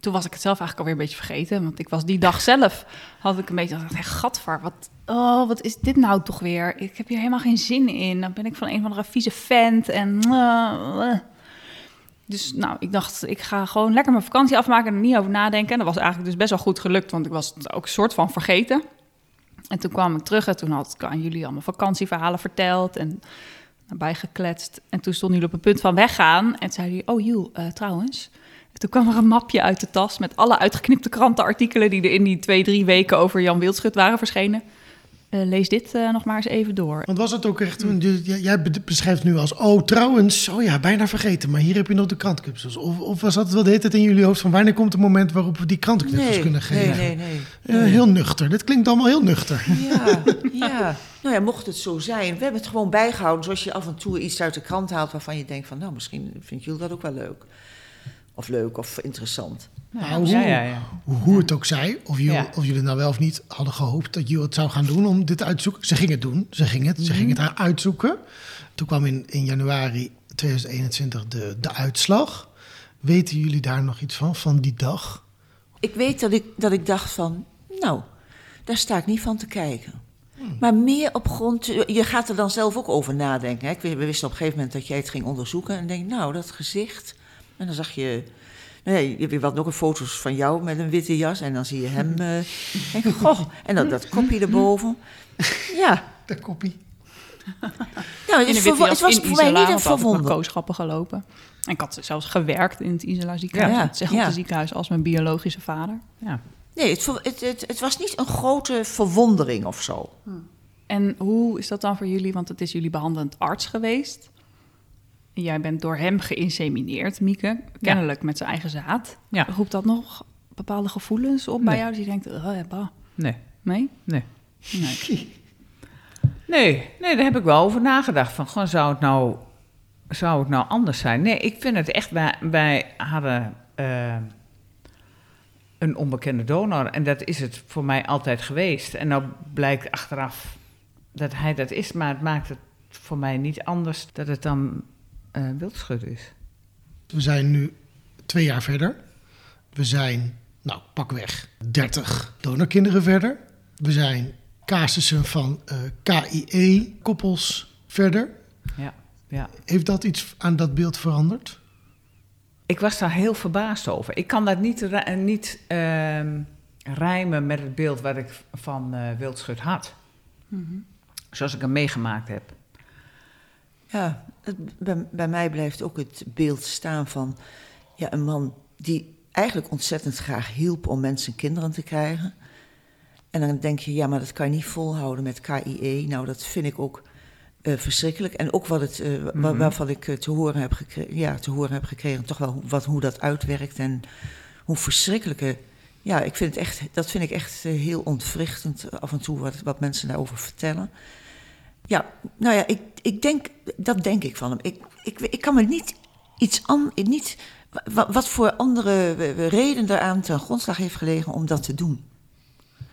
[SPEAKER 4] toen was ik het zelf eigenlijk alweer een beetje vergeten. Want ik was die dag zelf, had ik een beetje gedacht, hey, gadver, wat, oh, wat is dit nou toch weer? Ik heb hier helemaal geen zin in. Dan ben ik van een van de vieze vent en... Dus nou, ik dacht, ik ga gewoon lekker mijn vakantie afmaken en er niet over nadenken. En dat was eigenlijk dus best wel goed gelukt, want ik was het ook soort van vergeten. En toen kwam ik terug en toen had ik aan jullie allemaal vakantieverhalen verteld. En bijgekletst. En toen stond hij op het punt van weggaan. En zei hij, oh Jules, eh, trouwens... Toen kwam er een mapje uit de tas met alle uitgeknipte krantenartikelen... die er in die twee, drie weken over Jan Wildschut waren verschenen. Uh, lees dit uh, nog maar eens even door.
[SPEAKER 3] Want was het ook echt, jij beschrijft nu als, oh trouwens, oh ja, bijna vergeten, maar hier heb je nog de krantenknipsels. Of, of was dat wel de hele tijd in jullie hoofd van wanneer komt het moment waarop we die krantenknipsels
[SPEAKER 2] nee,
[SPEAKER 3] kunnen geven?
[SPEAKER 2] Nee, nee, nee.
[SPEAKER 3] Uh, heel nuchter, dit klinkt allemaal heel nuchter.
[SPEAKER 2] Ja, ja. Nou ja, mocht het zo zijn, we hebben het gewoon bijgehouden zoals je af en toe iets uit de krant haalt waarvan je denkt van, nou misschien vindt jullie dat ook wel leuk. Of leuk of interessant.
[SPEAKER 3] Nou, hoe, ja, ja, ja. hoe, het ook zij, of jullie, of jullie nou wel of niet hadden gehoopt dat jullie het zou gaan doen om dit uit te zoeken. Ze gingen het doen, ze gingen het, ze
[SPEAKER 2] Mhm.
[SPEAKER 3] gingen het uitzoeken. Toen kwam in, in januari 2021 de, de uitslag. Weten jullie daar nog iets van, van die dag?
[SPEAKER 2] Ik weet dat ik, dat ik dacht van, nou, daar sta ik niet van te kijken. Maar meer op grond, je gaat er dan zelf ook over nadenken. Hè? Ik, we wisten op een gegeven moment dat jij het ging onderzoeken. En denk, nou, dat gezicht. En dan zag je Nee, je had ook een foto's van jou met een witte jas en dan zie je hem. Uh, denk, goh, en dat, dat kopje erboven. [laughs] Ja.
[SPEAKER 3] Dat kopie.
[SPEAKER 2] Nou, het, voor, het was voor mij niet een verwondering.
[SPEAKER 4] kooschappen gelopen. En ik had zelfs gewerkt in het Isola ziekenhuis. Ja, hetzelfde ja. ziekenhuis als mijn biologische vader. Ja.
[SPEAKER 2] Nee, het, het, het, het, was niet een grote verwondering of zo.
[SPEAKER 4] Hm. En hoe is dat dan voor jullie? Want het is jullie behandelend arts geweest. Jij bent door hem geïnsemineerd, Mieke. Kennelijk ja. met zijn eigen zaad. Ja. Roept dat nog bepaalde gevoelens op nee. bij jou? Dat je denkt, oh, bah.
[SPEAKER 1] Nee.
[SPEAKER 4] Nee?
[SPEAKER 1] Nee. Nee. [laughs] nee. nee, daar heb ik wel over nagedacht. Van, gewoon, zou het nou, zou het nou anders zijn? Nee, ik vind het echt... Wij, wij hadden uh, een onbekende donor. En dat is het voor mij altijd geweest. En nou blijkt achteraf dat hij dat is. Maar het maakt het voor mij niet anders dat het dan uh, wildschut is.
[SPEAKER 3] We zijn nu twee jaar verder. We zijn, nou, pakweg 30 donorkinderen verder. We zijn casussen van uh, KIE-koppels verder.
[SPEAKER 1] Ja, ja.
[SPEAKER 3] Heeft dat iets aan dat beeld veranderd?
[SPEAKER 1] Ik was daar heel verbaasd over. Ik kan dat niet, niet uh, rijmen met het beeld wat ik van uh, Wildschut had. Mm -hmm. Zoals ik hem meegemaakt heb.
[SPEAKER 2] Ja, het, bij, bij, mij blijft ook het beeld staan van ja, een man die eigenlijk ontzettend graag hielp om mensen kinderen te krijgen. En dan denk je, ja, maar dat kan je niet volhouden met KIE. Nou, dat vind ik ook uh, verschrikkelijk. En ook wat het, uh, mm -hmm. waarvan ik uh, te, horen heb gekregen, ja, te horen heb gekregen, toch wel wat, hoe dat uitwerkt en hoe verschrikkelijke. Ja, ik vind het echt, dat vind ik echt heel ontwrichtend af en toe wat, wat mensen daarover vertellen. Ja, nou ja, ik, ik denk, dat denk ik van hem. Ik, ik, ik kan me niet iets anders, niet, wat, wat voor andere reden daaraan ten grondslag heeft gelegen om dat te doen.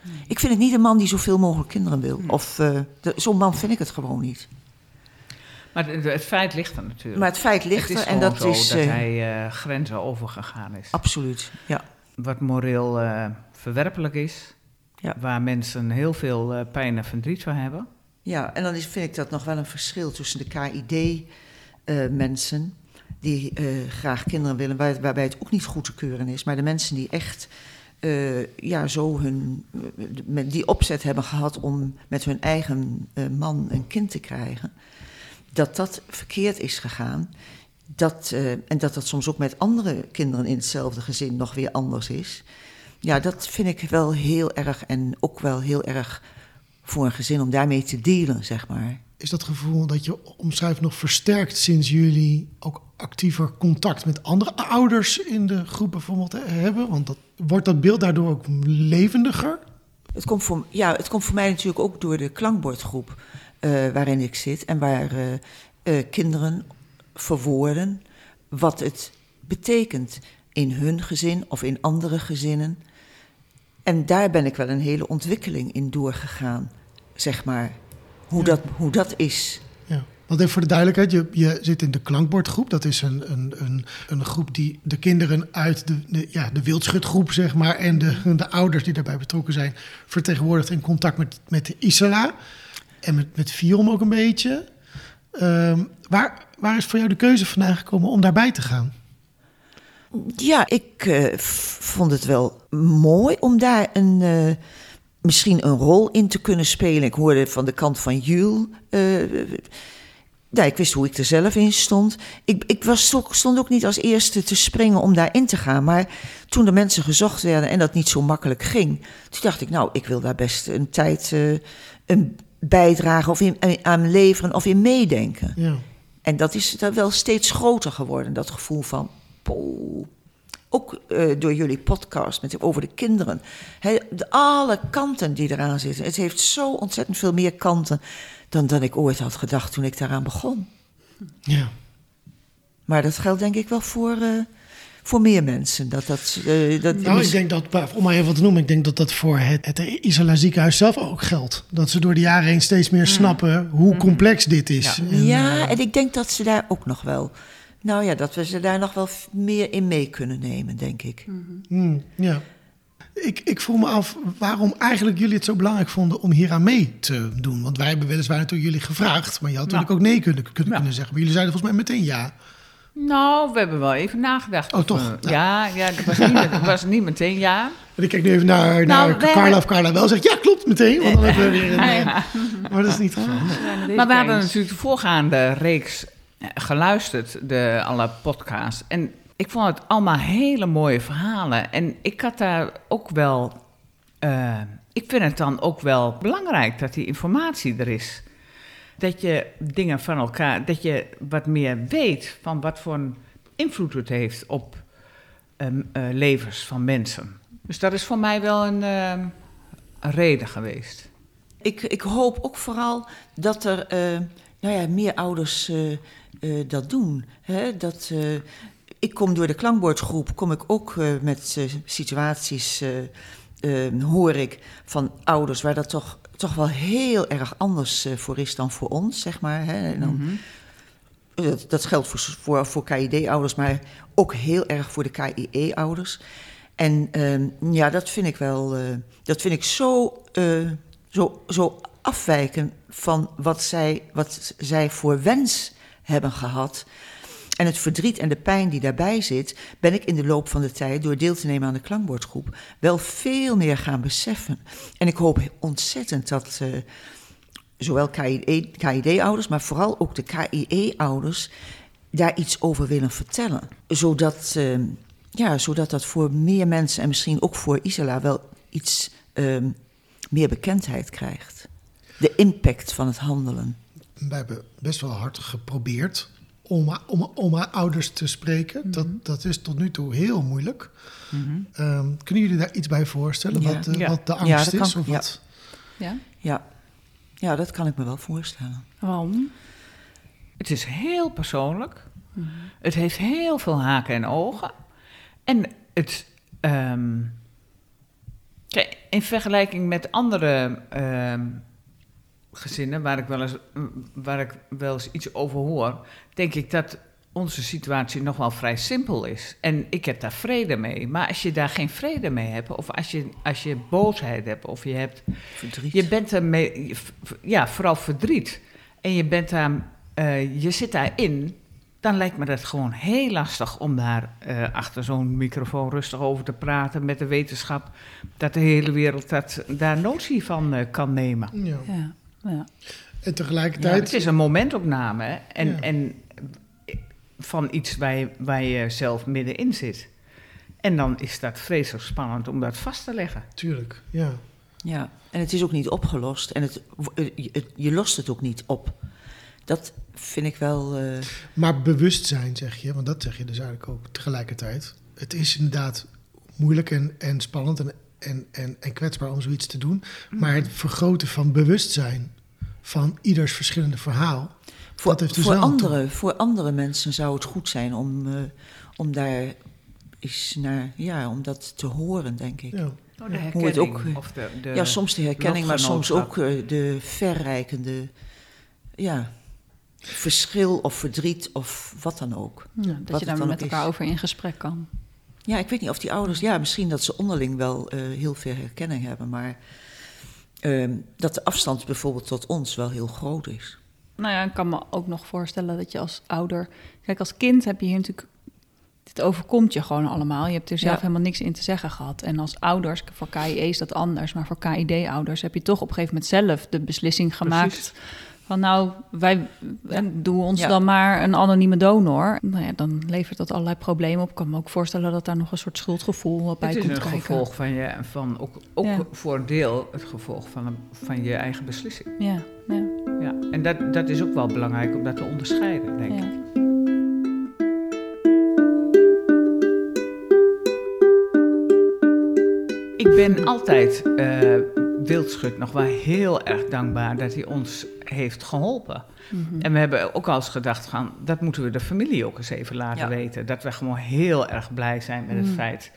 [SPEAKER 2] Nee. Ik vind het niet een man die zoveel mogelijk kinderen wil. Nee. Of uh, zo'n man vind ik het gewoon niet.
[SPEAKER 1] Maar het, het feit ligt er natuurlijk.
[SPEAKER 2] Maar het feit ligt
[SPEAKER 1] het
[SPEAKER 2] er en dat
[SPEAKER 1] zo
[SPEAKER 2] is.
[SPEAKER 1] dat hij uh, grenzen overgegaan is.
[SPEAKER 2] Absoluut, ja.
[SPEAKER 1] Wat moreel uh, verwerpelijk is. Ja. Waar mensen heel veel pijn en verdriet van hebben.
[SPEAKER 2] Ja, en dan is, vind ik dat nog wel een verschil tussen de KID-mensen, uh, die uh, graag kinderen willen, waar, waarbij het ook niet goed te keuren is, maar de mensen die echt uh, ja, zo hun, die opzet hebben gehad om met hun eigen man een kind te krijgen, dat dat verkeerd is gegaan. Dat, en dat dat soms ook met andere kinderen in hetzelfde gezin nog weer anders is. Ja, dat vind ik wel heel erg en ook wel heel erg voor een gezin om daarmee te dealen, zeg maar.
[SPEAKER 3] Is dat gevoel dat je omschrijft nog versterkt sinds jullie ook actiever contact met andere ouders in de groep bijvoorbeeld hebben? Want dat, wordt dat beeld daardoor ook levendiger?
[SPEAKER 2] Het komt voor, ja, het komt voor mij natuurlijk ook door de klankbordgroep uh, waarin ik zit en waar uh, uh, kinderen verwoorden wat het betekent in hun gezin of in andere gezinnen. En daar ben ik wel een hele ontwikkeling in doorgegaan, zeg maar. Hoe, ja. dat, hoe dat is.
[SPEAKER 3] Ja. Want even voor de duidelijkheid, je, je zit in de klankbordgroep. Dat is een, een, een, een groep die de kinderen uit de, de, ja, de wildschutgroep, zeg maar, en de, de ouders die daarbij betrokken zijn, vertegenwoordigt in contact met, met de Isala. En met, met ook een beetje. Um, waar, waar is voor jou de keuze vandaan gekomen om daarbij te gaan?
[SPEAKER 2] Ja, ik uh, vond het wel mooi om daar een, uh, misschien een rol in te kunnen spelen. Ik hoorde van de kant van Jules. Uh, Ja, ik wist hoe ik er zelf in stond. Ik, ik was, stond ook niet als eerste te springen om daarin te gaan. Maar toen de mensen gezocht werden en dat niet zo makkelijk ging... toen dacht ik, nou, ik wil daar best een tijd eh, een bijdragen of in, eh, aan leveren of in meedenken.
[SPEAKER 3] Ja.
[SPEAKER 2] En dat is dan wel steeds groter geworden, dat gevoel van... poeh. Ook eh, door jullie podcast met, over de kinderen. De, alle kanten die eraan zitten. Het heeft zo ontzettend veel meer kanten dan, dan ik ooit had gedacht toen ik daaraan begon.
[SPEAKER 3] ja.
[SPEAKER 2] Maar dat geldt denk ik wel voor, eh, voor meer mensen. Dat, dat, eh, dat,
[SPEAKER 3] Nou, ik denk dat, om maar even wat te noemen, ik denk dat dat voor het, het Isala ziekenhuis zelf ook geldt. Dat ze door de jaren heen steeds meer snappen hoe complex dit is.
[SPEAKER 1] Ja.
[SPEAKER 3] En,
[SPEAKER 2] ja, en ik denk dat ze daar ook nog wel... Nou ja, dat we ze daar nog wel meer in mee kunnen nemen, denk ik.
[SPEAKER 3] hmm, ja. Ik, ik vroeg me af waarom eigenlijk jullie het zo belangrijk vonden om hier aan mee te doen. Want wij hebben weliswaar natuurlijk jullie gevraagd, maar je had natuurlijk ook nee kunnen, kunnen,
[SPEAKER 1] Ja.
[SPEAKER 3] kunnen zeggen. Maar jullie zeiden volgens mij meteen ja.
[SPEAKER 1] Nou, we hebben wel even nagedacht.
[SPEAKER 3] Oh,
[SPEAKER 1] of
[SPEAKER 3] toch?
[SPEAKER 1] we- ja, ja, het was niet, het was niet meteen ja. [laughs]
[SPEAKER 3] En ik kijk nu even naar, naar
[SPEAKER 1] Nou, we
[SPEAKER 3] Carla
[SPEAKER 1] hebben-
[SPEAKER 3] of Carla wel zegt ja, klopt meteen. Want dan hebben we weer een,
[SPEAKER 1] Ja,
[SPEAKER 3] eh,
[SPEAKER 1] ja.
[SPEAKER 3] Maar dat is niet het geval.
[SPEAKER 1] Maar we hadden natuurlijk de voorgaande reeks eh, geluisterd, de alle podcasts. En ik vond het allemaal hele mooie verhalen. En ik had daar ook wel. eh, ik vind het dan ook wel belangrijk dat die informatie er is. Dat je dingen van elkaar, dat je wat meer weet van wat voor een invloed het heeft op ehm, eh, levens van mensen. Dus dat is voor mij wel een, ehm, een reden geweest.
[SPEAKER 2] Ik, ik hoop ook vooral dat er eh, nou ja, meer ouders eh, eh, dat doen. Hè? Dat, eh, ik kom door de klankbordgroep, kom ik ook met situaties, hoor ik van ouders waar dat toch, toch wel heel erg anders voor is dan voor ons, zeg maar. Hè? En dan, dat, dat geldt voor, voor, voor KID-ouders, maar ook heel erg voor de KIE-ouders. En ehm, ja, dat vind ik wel, dat vind ik zo, zo, zo afwijken van wat zij, wat zij voor wens hebben gehad. En het verdriet en de pijn die daarbij zit, ben ik in de loop van de tijd, door deel te nemen aan de klankbordgroep, wel veel meer gaan beseffen. En ik hoop ontzettend dat eh, zowel KID-ouders, maar vooral ook de KIE-ouders daar iets over willen vertellen. Zodat, eh, ja, zodat dat voor meer mensen en misschien ook voor Isala wel iets eh, meer bekendheid krijgt. De impact van het handelen.
[SPEAKER 3] Wij hebben best wel hard geprobeerd om, om, om haar ouders te spreken. dat, dat is tot nu toe heel moeilijk. Ehm, kunnen jullie daar iets bij voorstellen?
[SPEAKER 2] Ja.
[SPEAKER 3] Wat, de,
[SPEAKER 1] Ja.
[SPEAKER 3] wat de
[SPEAKER 2] Ja,
[SPEAKER 3] angst
[SPEAKER 2] kan-
[SPEAKER 3] is? Of
[SPEAKER 2] ja.
[SPEAKER 3] wat?
[SPEAKER 4] Ja?
[SPEAKER 2] Ja. ja, dat kan ik me wel voorstellen.
[SPEAKER 4] Waarom?
[SPEAKER 1] Het is heel persoonlijk. Het heeft heel veel haken en ogen. En het. ehm, kijk, in vergelijking met andere ehm, gezinnen waar ik, wel eens, waar ik wel eens iets over hoor, denk ik dat onze situatie nog wel vrij simpel is. En ik heb daar vrede mee. Maar als je daar geen vrede mee hebt, of als je, als je boosheid hebt, of je hebt
[SPEAKER 2] Verdriet.
[SPEAKER 1] je bent ermee, ja, vooral verdriet. En je bent daar, eh, je zit daarin. Dan lijkt me dat gewoon heel lastig om daar eh, achter zo'n microfoon rustig over te praten met de wetenschap. Dat de hele wereld dat, daar notie van eh, kan nemen.
[SPEAKER 3] Ja.
[SPEAKER 4] Ja. Ja.
[SPEAKER 3] En
[SPEAKER 1] Ja,
[SPEAKER 3] tegelijkertijd...
[SPEAKER 1] het is een momentopname hè, en,
[SPEAKER 3] Ja.
[SPEAKER 1] en van iets waar je, waar je zelf middenin zit. En dan is dat vreselijk spannend om dat vast te leggen.
[SPEAKER 3] Tuurlijk, ja.
[SPEAKER 2] Ja, en het is ook niet opgelost. En het, je- het- je lost het ook niet op. Dat vind ik wel. eh,
[SPEAKER 3] Maar bewustzijn zeg je, want dat zeg je dus eigenlijk ook tegelijkertijd. Het is inderdaad moeilijk en, en spannend en, en, en, en kwetsbaar om zoiets te doen. Maar het vergroten van bewustzijn van ieders verschillende verhaal.
[SPEAKER 2] voor,
[SPEAKER 3] dat heeft dus
[SPEAKER 2] voor, andere, voor andere mensen zou het goed zijn om, eh, om daar eens naar. Ja, om dat te horen, denk ik.
[SPEAKER 3] Ja.
[SPEAKER 1] Oh, de
[SPEAKER 2] Hoe het ook,
[SPEAKER 1] herkenning of de, de
[SPEAKER 2] ja, soms de herkenning, maar soms ook eh, de verrijkende. Ja, verschil of verdriet of wat dan ook.
[SPEAKER 4] Ja, dat je daar met elkaar
[SPEAKER 2] is.
[SPEAKER 4] over in gesprek kan.
[SPEAKER 2] Ja, ik weet niet of die ouders, ja, misschien dat ze onderling wel eh, heel veel herkenning hebben, maar ehm, dat de afstand bijvoorbeeld tot ons wel heel groot is.
[SPEAKER 4] Nou ja, ik kan me ook nog voorstellen dat je als ouder... Kijk, als kind heb je hier natuurlijk... Dit overkomt je gewoon allemaal. Je hebt er zelf
[SPEAKER 2] Ja.
[SPEAKER 4] helemaal niks in te zeggen gehad. En als ouders, voor KIE is dat anders... maar voor KID-ouders heb je toch op een gegeven moment zelf de beslissing gemaakt...
[SPEAKER 1] Precies.
[SPEAKER 4] Van nou, wij
[SPEAKER 2] Ja.
[SPEAKER 4] doen ons
[SPEAKER 2] Ja.
[SPEAKER 4] dan maar een anonieme donor. Nou ja, dan levert dat allerlei problemen op. Ik kan me ook voorstellen dat daar nog een soort schuldgevoel bij
[SPEAKER 1] Het is
[SPEAKER 4] komt
[SPEAKER 1] een
[SPEAKER 4] kijken.
[SPEAKER 1] gevolg van je, van ook, ook
[SPEAKER 4] Ja.
[SPEAKER 1] voor een deel het gevolg van, een- van je eigen beslissing.
[SPEAKER 4] Ja, ja,
[SPEAKER 1] Ja. En dat, dat is ook wel belangrijk om dat te onderscheiden, denk ik. Ik ben altijd eh Wildschut nog wel heel erg dankbaar dat hij ons heeft geholpen.
[SPEAKER 4] Mhm.
[SPEAKER 1] En we hebben ook al eens gedacht van, dat moeten we de familie ook eens even laten
[SPEAKER 2] Ja.
[SPEAKER 1] weten. Dat we gewoon heel erg blij zijn met het
[SPEAKER 4] Mm.
[SPEAKER 1] feit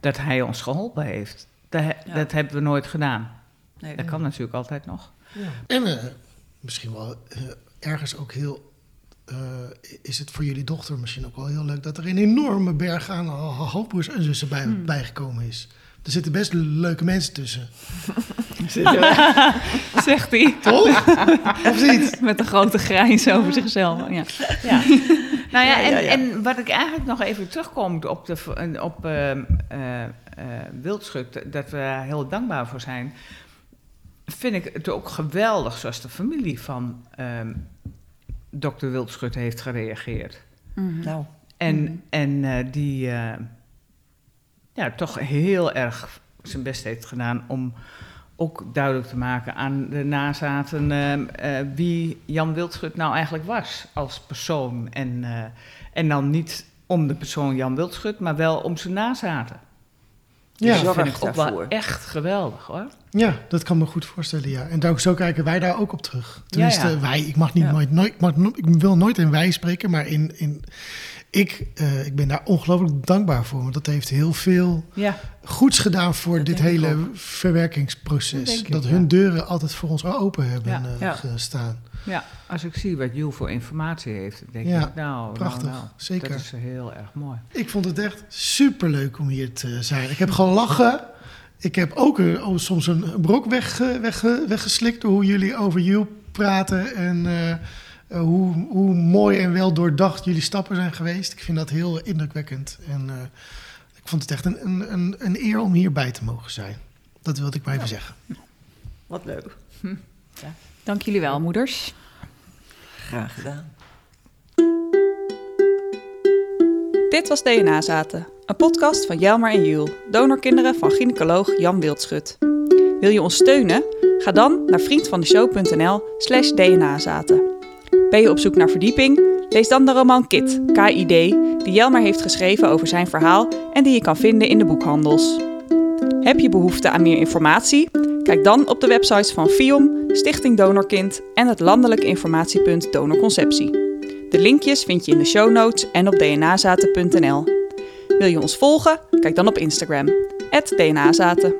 [SPEAKER 1] dat hij ons geholpen heeft. Dat,
[SPEAKER 2] Ja.
[SPEAKER 1] dat hebben we nooit gedaan.
[SPEAKER 2] Nee,
[SPEAKER 1] Dat kan natuurlijk altijd nog.
[SPEAKER 3] En eh, misschien wel eh, ergens ook heel. eh, is het voor jullie dochter misschien ook wel heel leuk dat er een enorme berg aan ha- ha- halfbroers en zussen bij,
[SPEAKER 1] Hmm.
[SPEAKER 3] bijgekomen is. Er zitten best leuke mensen tussen. [laughs] [laughs]
[SPEAKER 4] Zegt hij
[SPEAKER 3] Toch? of niet?
[SPEAKER 4] met een grote grijns over zichzelf. Ja.
[SPEAKER 1] Ja. nou ja,
[SPEAKER 2] Ja,
[SPEAKER 1] en,
[SPEAKER 2] ja, ja.
[SPEAKER 1] en wat ik eigenlijk nog even terugkom op, de, op ehm, eh, eh, Wildschut, dat we daar heel dankbaar voor zijn, vind ik het ook geweldig zoals de familie van ehm dokter Wildschut heeft gereageerd.
[SPEAKER 4] Mhm.
[SPEAKER 2] Nou,
[SPEAKER 1] En,
[SPEAKER 4] Mhm.
[SPEAKER 1] en eh, die eh, ja, toch heel erg zijn best heeft gedaan om ook duidelijk te maken aan de nazaten eh, eh, wie Jan Wildschut nou eigenlijk was als persoon. En, eh, en dan niet om de persoon Jan Wildschut, maar wel om zijn nazaten.
[SPEAKER 3] Ja,
[SPEAKER 1] Dus dat
[SPEAKER 2] zorg
[SPEAKER 1] vind ik ook wel echt geweldig hoor.
[SPEAKER 3] Ja, dat kan me goed voorstellen, ja. En daar, zo kijken wij daar ook op terug. Tenminste,
[SPEAKER 1] ja.
[SPEAKER 3] wij, ik mag niet
[SPEAKER 2] Ja.
[SPEAKER 3] nooit, nooit, ik, mag, ik wil nooit in wij spreken, maar in, in, ik, eh, ik ben daar ongelooflijk dankbaar voor. Want dat heeft heel veel
[SPEAKER 1] Ja,
[SPEAKER 3] goeds gedaan voor
[SPEAKER 2] Dat
[SPEAKER 3] dit hele verwerkingsproces.
[SPEAKER 1] Dat ik, ja.
[SPEAKER 3] hun deuren altijd voor ons open hebben
[SPEAKER 1] Ja.
[SPEAKER 3] eh,
[SPEAKER 2] Ja.
[SPEAKER 3] gestaan.
[SPEAKER 1] ja, als ik zie wat Jules voor informatie heeft, denk
[SPEAKER 3] Ja,
[SPEAKER 1] ik nou,
[SPEAKER 3] prachtig,
[SPEAKER 1] nou, nou,
[SPEAKER 3] zeker.
[SPEAKER 1] dat is heel erg mooi.
[SPEAKER 3] Ik vond het echt superleuk om hier te zijn. Ik heb gelachen. Ik heb ook een- oh, soms een brok weg, weg, weggeslikt door hoe jullie over Jules praten. En eh, hoe, hoe mooi en wel doordacht jullie stappen zijn geweest. Ik vind dat heel indrukwekkend. En eh, ik vond het echt een, een, een, een eer om hierbij te mogen zijn. Dat wilde ik maar even zeggen.
[SPEAKER 2] wat leuk.
[SPEAKER 4] Dank jullie wel, moeders.
[SPEAKER 2] Graag gedaan.
[SPEAKER 5] Dit was DNA Zaten, een podcast van Jelmer en Jules, donorkinderen van gynaecoloog Jan Wildschut. Wil je ons steunen? Ga dan naar vriendvandeshow.nl slash dnazaten. Ben je op zoek naar verdieping? Lees dan de roman Kit, KID, die Jelmer heeft geschreven over zijn verhaal en die je kan vinden in de boekhandels. Heb je behoefte aan meer informatie? Kijk dan op de websites van FIOM, Stichting Donorkind en het landelijk informatiepunt Donorconceptie. De linkjes vind je in de show notes en op dnazaten.nl. Wil je ons volgen? Kijk dan op Instagram, dnazaten.